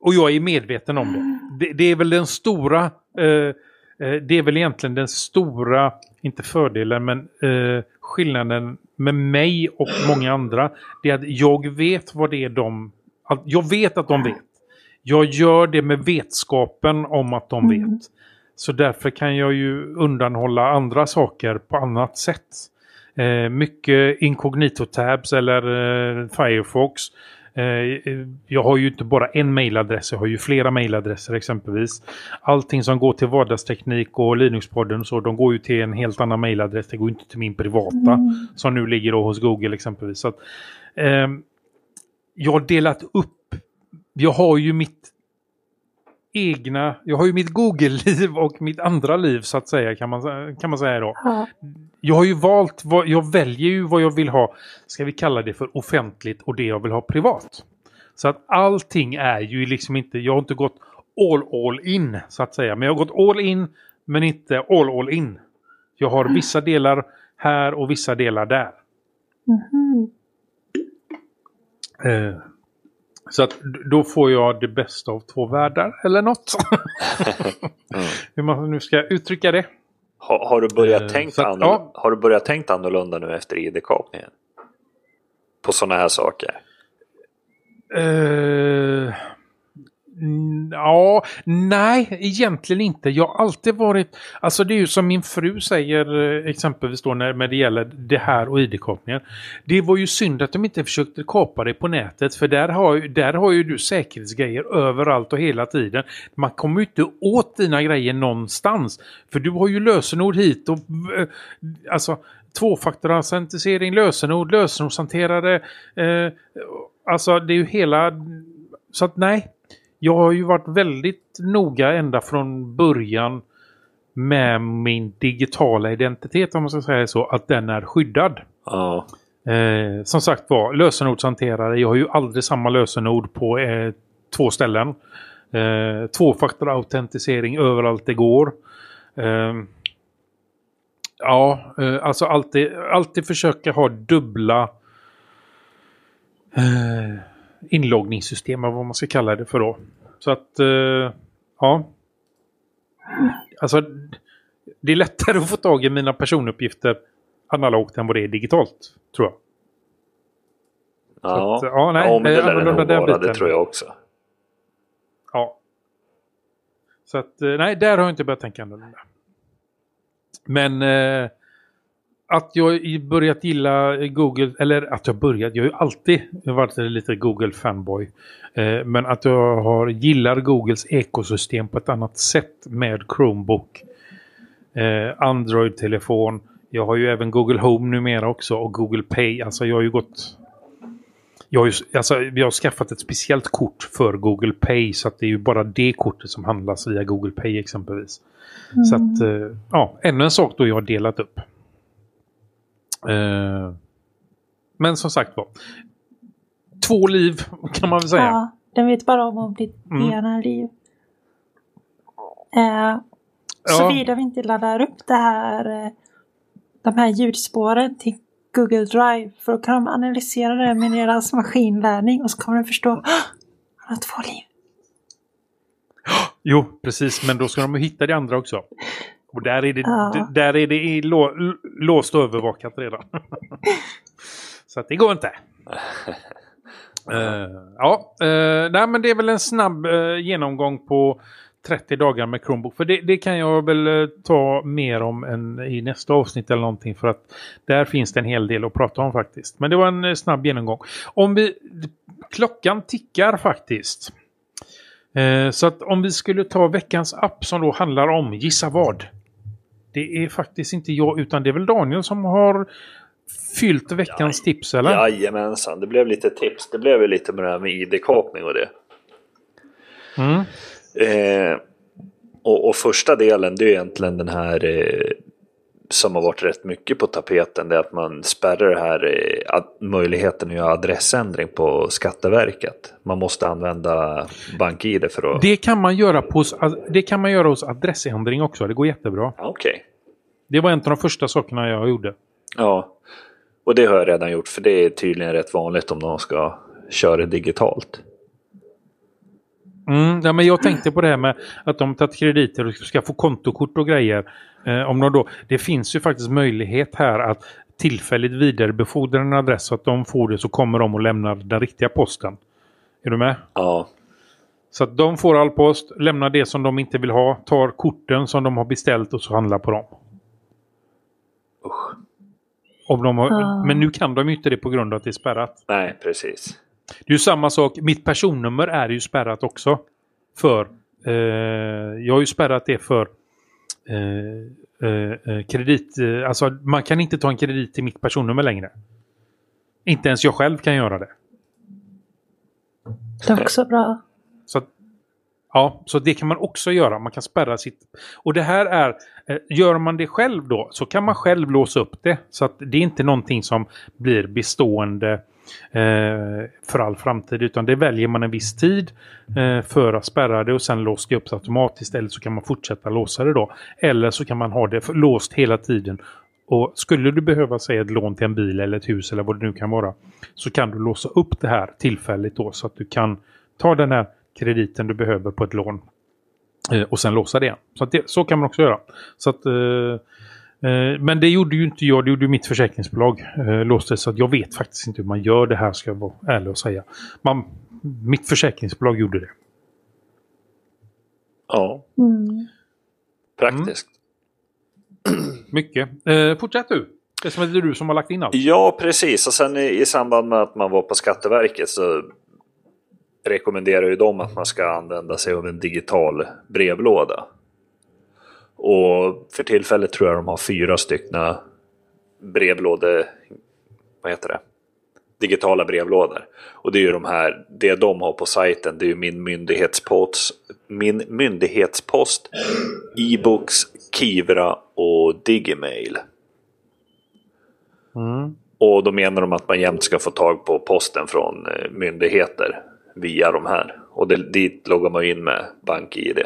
Speaker 1: och jag är medveten om det. Det, det är väl den stora... Eh, det är väl egentligen den stora, inte fördelen, men skillnaden med mig och många andra det är att jag vet vad det är de... Jag vet att de vet. Jag gör det med vetskapen om att de mm. vet. Så därför kan jag ju undanhålla andra saker på annat sätt. Eh, mycket incognito tabs eller eh, Firefox jag har ju inte bara en mailadress, jag har ju flera mailadresser exempelvis. Allting som går till vardagsteknik och Linux-podden så de går ju till en helt annan mailadress. Det går inte till min privata mm. som nu ligger då hos Google exempelvis. Så att, eh, jag har delat upp. Jag har ju mitt egna, jag har ju mitt Google-liv och mitt andra liv så att säga kan man, kan man säga då. Ja. Jag har ju valt, vad, jag väljer ju vad jag vill ha, ska vi kalla det för offentligt och det jag vill ha privat. Så att allting är ju liksom inte, jag har inte gått all all in så att säga. Men jag har gått all in men inte all all in. Jag har mm. vissa delar här och vissa delar där. Mm. Eh, så att då får jag det bästa av två världar eller något. mm. Hur man nu ska uttrycka det.
Speaker 2: Har, har du börjat uh, tänkt att, ja. Har du börjat tänkt annorlunda nu efter id-kapningen? På sådana här saker?
Speaker 1: Mm, ja, nej, egentligen inte. Jag har alltid varit... Alltså det är ju som min fru säger eh, exempelvis då när, när det gäller det här och id-kapningen. Det var ju synd att de inte försökte kapa det på nätet för där har, ju- där har ju du säkerhetsgrejer överallt och hela tiden. Man kommer ju inte åt dina grejer någonstans. För du har ju lösenord hit och... Eh, alltså tvåfaktorautentisering, lösenord, lösenordshanterare. Eh, alltså det är ju hela... Så att nej. Jag har ju varit väldigt noga ända från början med min digitala identitet om man ska säga så. Att den är skyddad.
Speaker 2: Ja.
Speaker 1: Eh, som sagt var, lösenordshanterare. Jag har ju aldrig samma lösenord på eh, två ställen. Eh, Tvåfaktorautentisering överallt det går. Eh, ja, eh, alltså alltid, alltid försöka ha dubbla eh, inloggningssystem, eller vad man ska kalla det för då. Så att, eh, ja. Alltså, det är lättare att få tag i mina personuppgifter analogt än vad det är digitalt, tror jag.
Speaker 2: Ja.
Speaker 1: att, ja, nej,
Speaker 2: ja, men
Speaker 1: det
Speaker 2: det
Speaker 1: är
Speaker 2: lär det nog vara, det tror jag också.
Speaker 1: Ja. Så att, eh, nej, där har jag inte börjat tänka annorlunda. Men eh, att jag börjat gilla Google, eller att jag börjat, jag har ju alltid varit lite Google-fanboy. Eh, men att jag har gillar Googles ekosystem på ett annat sätt med Chromebook, eh, Android-telefon. Jag har ju även Google Home numera också och Google Pay. Alltså jag har ju gått... Jag har, ju, alltså, jag har skaffat ett speciellt kort för Google Pay så att det är ju bara det kortet som handlas via Google Pay exempelvis. Så att, eh, ja, ännu en sak då jag har delat upp. Eh, men som sagt var, två liv kan man väl säga.
Speaker 3: Ja, den vet bara om om ditt
Speaker 1: Mm.
Speaker 3: ena liv. Eh,
Speaker 1: Ja.
Speaker 3: Såvida vi inte laddar upp det här, eh, de här ljudspåren till Google Drive. För då kan de analysera det med deras maskinlärning och så kommer de förstå "Åh, han har två liv.
Speaker 1: Jo, precis, men då ska de hitta det andra också. Och där är det,
Speaker 3: Ja.
Speaker 1: där är det i lå, låst och övervakat redan. Så att det går inte. Eh, ja, uh, nej men det är väl en snabb eh, genomgång på 30 dagar med Chromebook. För det, det kan jag väl ta mer om än i nästa avsnitt eller någonting. För att där finns det en hel del att prata om faktiskt. Men det var en snabb genomgång. Om vi... Klockan tickar faktiskt. Eh, så att om vi skulle ta veckans app som då handlar om Gissa vad? Det är faktiskt inte jag utan det är väl Daniel som har fyllt veckans tips eller?
Speaker 2: Jajamensan, det blev lite tips. Det blev ju lite med det här med ID-kapning och det.
Speaker 1: Mm.
Speaker 2: Eh, och, och första delen det är egentligen den här eh, som har varit rätt mycket på tapeten. Det är att man spärrar det här eh, möjligheten att göra adressändring på Skatteverket. Man måste använda BankID för att...
Speaker 1: Det kan man göra på det kan man göra hos adressändring också. Det går jättebra.
Speaker 2: Ja, Okej.
Speaker 1: Det var en av de första sakerna jag gjorde.
Speaker 2: Ja. Och det har jag redan gjort för det är tydligen rätt vanligt om någon ska köra det digitalt.
Speaker 1: Mm, ja, men jag tänkte på det här med att de tagit krediter och ska få kontokort och grejer. Eh, om de då, det finns ju faktiskt möjlighet här att tillfälligt vidarebefordra en adress så att de får det så kommer de och lämnar den riktiga posten. Är du med?
Speaker 2: Ja.
Speaker 1: Så att de får all post, lämnar det som de inte vill ha, tar korten som de har beställt och så handlar på dem.
Speaker 2: Usch.
Speaker 1: Om de har,
Speaker 3: Ah.
Speaker 1: Men nu kan de ju inte det på grund av att det är spärrat.
Speaker 2: Nej, precis.
Speaker 1: Det är ju samma sak, mitt personnummer är ju spärrat också. För, eh, jag har ju spärrat det för eh, eh, eh, kredit, alltså man kan inte ta en kredit till mitt personnummer längre. Inte ens jag själv kan göra det.
Speaker 3: Det är också bra.
Speaker 1: Så att, ja, så det kan man också göra. Man kan spärra sitt... Och det här är... Gör man det själv då så kan man själv låsa upp det. Så att det är inte någonting som blir bestående eh, för all framtid. Utan det väljer man en viss tid eh, för att spärra det och sen låser det upp det automatiskt. Eller så kan man fortsätta låsa det då. Eller så kan man ha det låst hela tiden. Och skulle du behöva säga ett lån till en bil eller ett hus eller vad det nu kan vara. Så kan du låsa upp det här tillfälligt då så att du kan ta den här krediten du behöver på ett lån. eh, Och sen låsa det. Så, att det, så kan man också göra. Så att, eh, men det gjorde ju inte jag, det gjorde mitt försäkringsbolag. Eh, låste, så att jag vet faktiskt inte hur man gör det här ska jag vara ärlig och säga. Man, mitt försäkringsbolag gjorde det.
Speaker 2: Ja,
Speaker 3: Mm.
Speaker 2: praktiskt.
Speaker 1: Mycket. Eh, fortsätt du. Det är som att det är du som har lagt in allt.
Speaker 2: Ja, precis. Och sen i, i samband med att man var på Skatteverket så rekommenderar ju de att man ska använda sig av en digital brevlåda. Och för tillfället tror jag de har fyra stycken brevlåde... Vad heter det? Digitala brevlådor. Och det är ju de här, det de har på sajten, det är ju min myndighetspost, min myndighetspost, e-books, Kivra och Digimail.
Speaker 1: Mm.
Speaker 2: Och då menar de att man jämt ska få tag på posten från eh, myndigheter via de här. Och det, dit loggar man in med BankID.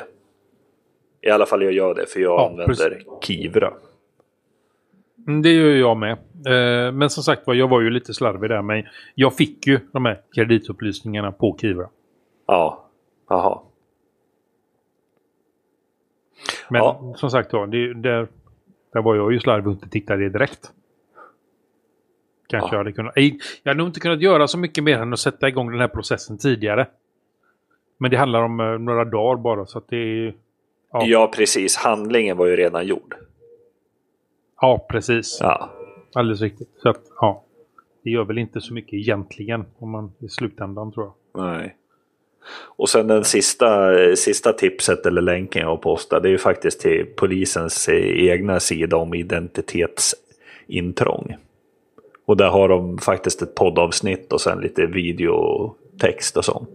Speaker 2: I alla fall jag gör det för jag
Speaker 1: Ja,
Speaker 2: använder Kivra.
Speaker 1: Mm, Det gör jag med. Eh, men som sagt var, jag var ju lite slarvig där. Men jag fick ju de här kreditupplysningarna på Kivra.
Speaker 2: Ja, jaha.
Speaker 1: Men
Speaker 2: Ja.
Speaker 1: som sagt var, det, där, där var jag ju slarvig och inte tittade direkt. Kanske
Speaker 2: Ja.
Speaker 1: jag hade kunnat. Jag hade nog inte kunnat göra så mycket mer än att sätta igång den här processen tidigare. Men det handlar om eh, några dagar bara så att det är... Ja,
Speaker 2: Ja. precis. Handlingen var ju redan gjord.
Speaker 1: ja precis.
Speaker 2: Ja,
Speaker 1: Alldeles riktigt. Så att, ja. Det gör väl inte så mycket egentligen om man i slutändan tror jag.
Speaker 2: nej. Och sen den sista, sista tipset eller länken jag postat. Det är ju faktiskt till polisens egna sida om identitetsintrång. Och där har de faktiskt ett poddavsnitt och sen lite videotext och sånt.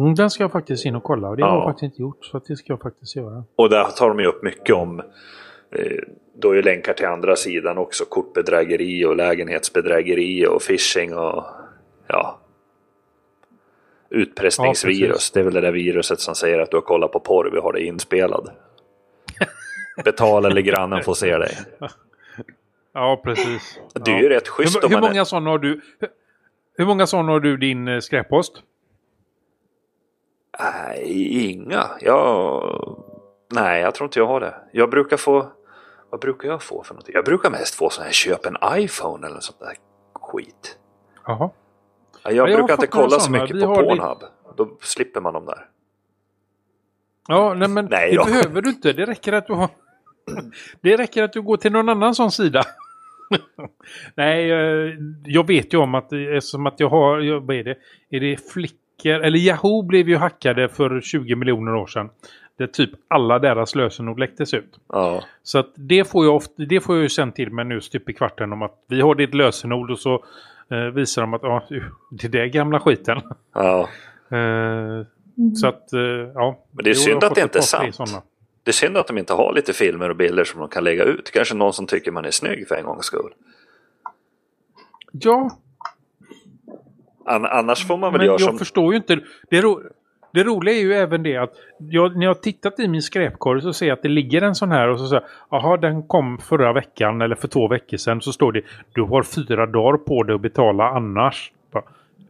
Speaker 1: Mm, den ska jag faktiskt in och kolla och det har
Speaker 2: Ja.
Speaker 1: jag faktiskt inte gjort. Så det ska jag faktiskt göra.
Speaker 2: Och där tar de ju upp mycket om eh, då är länkar till andra sidan också. Kortbedrägeri och lägenhetsbedrägeri och phishing och ja. Utpressningsvirus.
Speaker 1: Ja,
Speaker 2: det är väl det där viruset som säger att du har kollat på porr, vi har det inspelad. Betala eller grannen får se dig.
Speaker 1: Ja, precis.
Speaker 2: Det är
Speaker 1: ja.
Speaker 2: ju rätt schysst
Speaker 1: hur, hur många sådana har du? Hur, hur många sådana har du din eh, skräppost?
Speaker 2: Nej, inga. Jag... Nej, jag tror inte jag har det. Jag brukar få... Vad brukar jag få för någonting? Jag brukar mest få sån här köp en iPhone eller sånt där skit.
Speaker 1: Jaha.
Speaker 2: Ja, jag
Speaker 1: jag
Speaker 2: brukar inte kolla så mycket
Speaker 1: Vi
Speaker 2: på
Speaker 1: har lite-
Speaker 2: Pornhub. Då slipper man dem där.
Speaker 1: Ja, nej men
Speaker 2: Nej
Speaker 1: det
Speaker 2: då.
Speaker 1: behöver du inte. Det räcker att du har... Det räcker att du går till någon annan sån sida. nej, eh, jag vet ju om att det är som att jag har... Vad är det? Är det Flickr? Eller Yahoo blev ju hackade för 20 miljoner år sedan. Där typ alla deras lösenord läcktes ut.
Speaker 2: Ja,
Speaker 1: Så att det får jag ofta, det får jag ju sen till mig nu stup i kvarten om att vi har ditt lösenord och så eh, visar de att ja, det är det gamla skiten.
Speaker 2: ja.
Speaker 1: Eh, så att, eh, ja.
Speaker 2: Men det är
Speaker 1: Jo,
Speaker 2: synd att det inte är sant.
Speaker 1: sådana.
Speaker 2: Det är synd att de inte har lite filmer och bilder som de kan lägga ut. Kanske någon som tycker man är snygg för en gångs skull.
Speaker 1: Ja,
Speaker 2: annars får man väl
Speaker 1: men
Speaker 2: göra
Speaker 1: jag
Speaker 2: som...
Speaker 1: förstår ju inte. Det, ro, det roliga är ju även det att jag, när jag har tittat i min skräpkorg så ser jag att det ligger en sån här och så säger jaha den kom förra veckan eller för två veckor sedan så står det du har fyra dagar på dig att betala annars. Bara,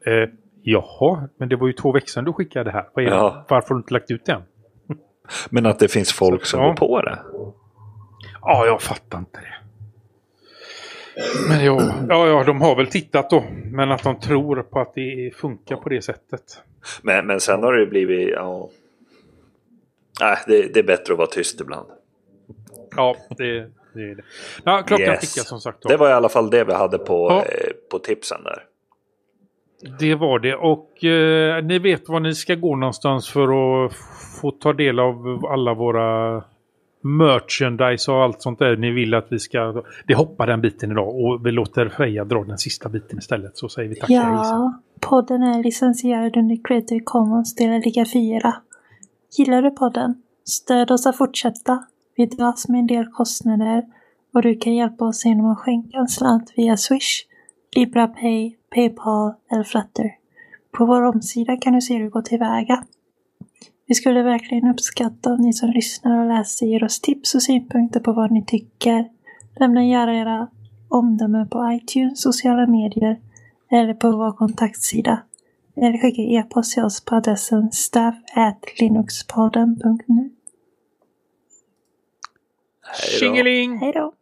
Speaker 1: Eh, jaha, men det var ju två veckor sedan du skickade det här. Vad är
Speaker 2: Ja.
Speaker 1: det? Varför har du inte lagt ut den?
Speaker 2: Men att det finns folk som
Speaker 1: ja.
Speaker 2: går på det.
Speaker 1: Ja, jag fattar inte det. Men ja, ja, ja, de har väl tittat då. Men att de tror på att det funkar på det sättet.
Speaker 2: Men, men sen har det ju blivit... Ja... Nej, det, det är bättre att vara tyst ibland.
Speaker 1: Ja, det, det är det. Ja, klockan
Speaker 2: Yes.
Speaker 1: tickar som sagt. Då.
Speaker 2: Det var i alla fall det vi hade på,
Speaker 1: Ja.
Speaker 2: eh, på tipsen där.
Speaker 1: Det var det. Och eh, ni vet var ni ska gå någonstans för att få ta del av alla våra merchandise och allt sånt där ni vill att vi ska... Det hoppar den biten idag och vi låter Freja dra den sista biten istället. Så säger vi tack.
Speaker 3: Ja, podden är licensierad under Creative Commons del Liga 4. Gillar du podden? Stöd oss att fortsätta. Vi dras med en del kostnader och du kan hjälpa oss genom att skänka en slant via Swish, LibraPay, Paypal eller Flutter. På vår omsida kan du se hur du går tillväga. Vi skulle verkligen uppskatta om ni som lyssnar och läser ger oss tips och synpunkter på vad ni tycker. Lämna gärna era omdömen på iTunes, sociala medier eller på vår kontaktsida. Eller skicka e-post till oss på adressen staff@linuxpodden.nu.
Speaker 1: Tjingeling!
Speaker 3: Hej då!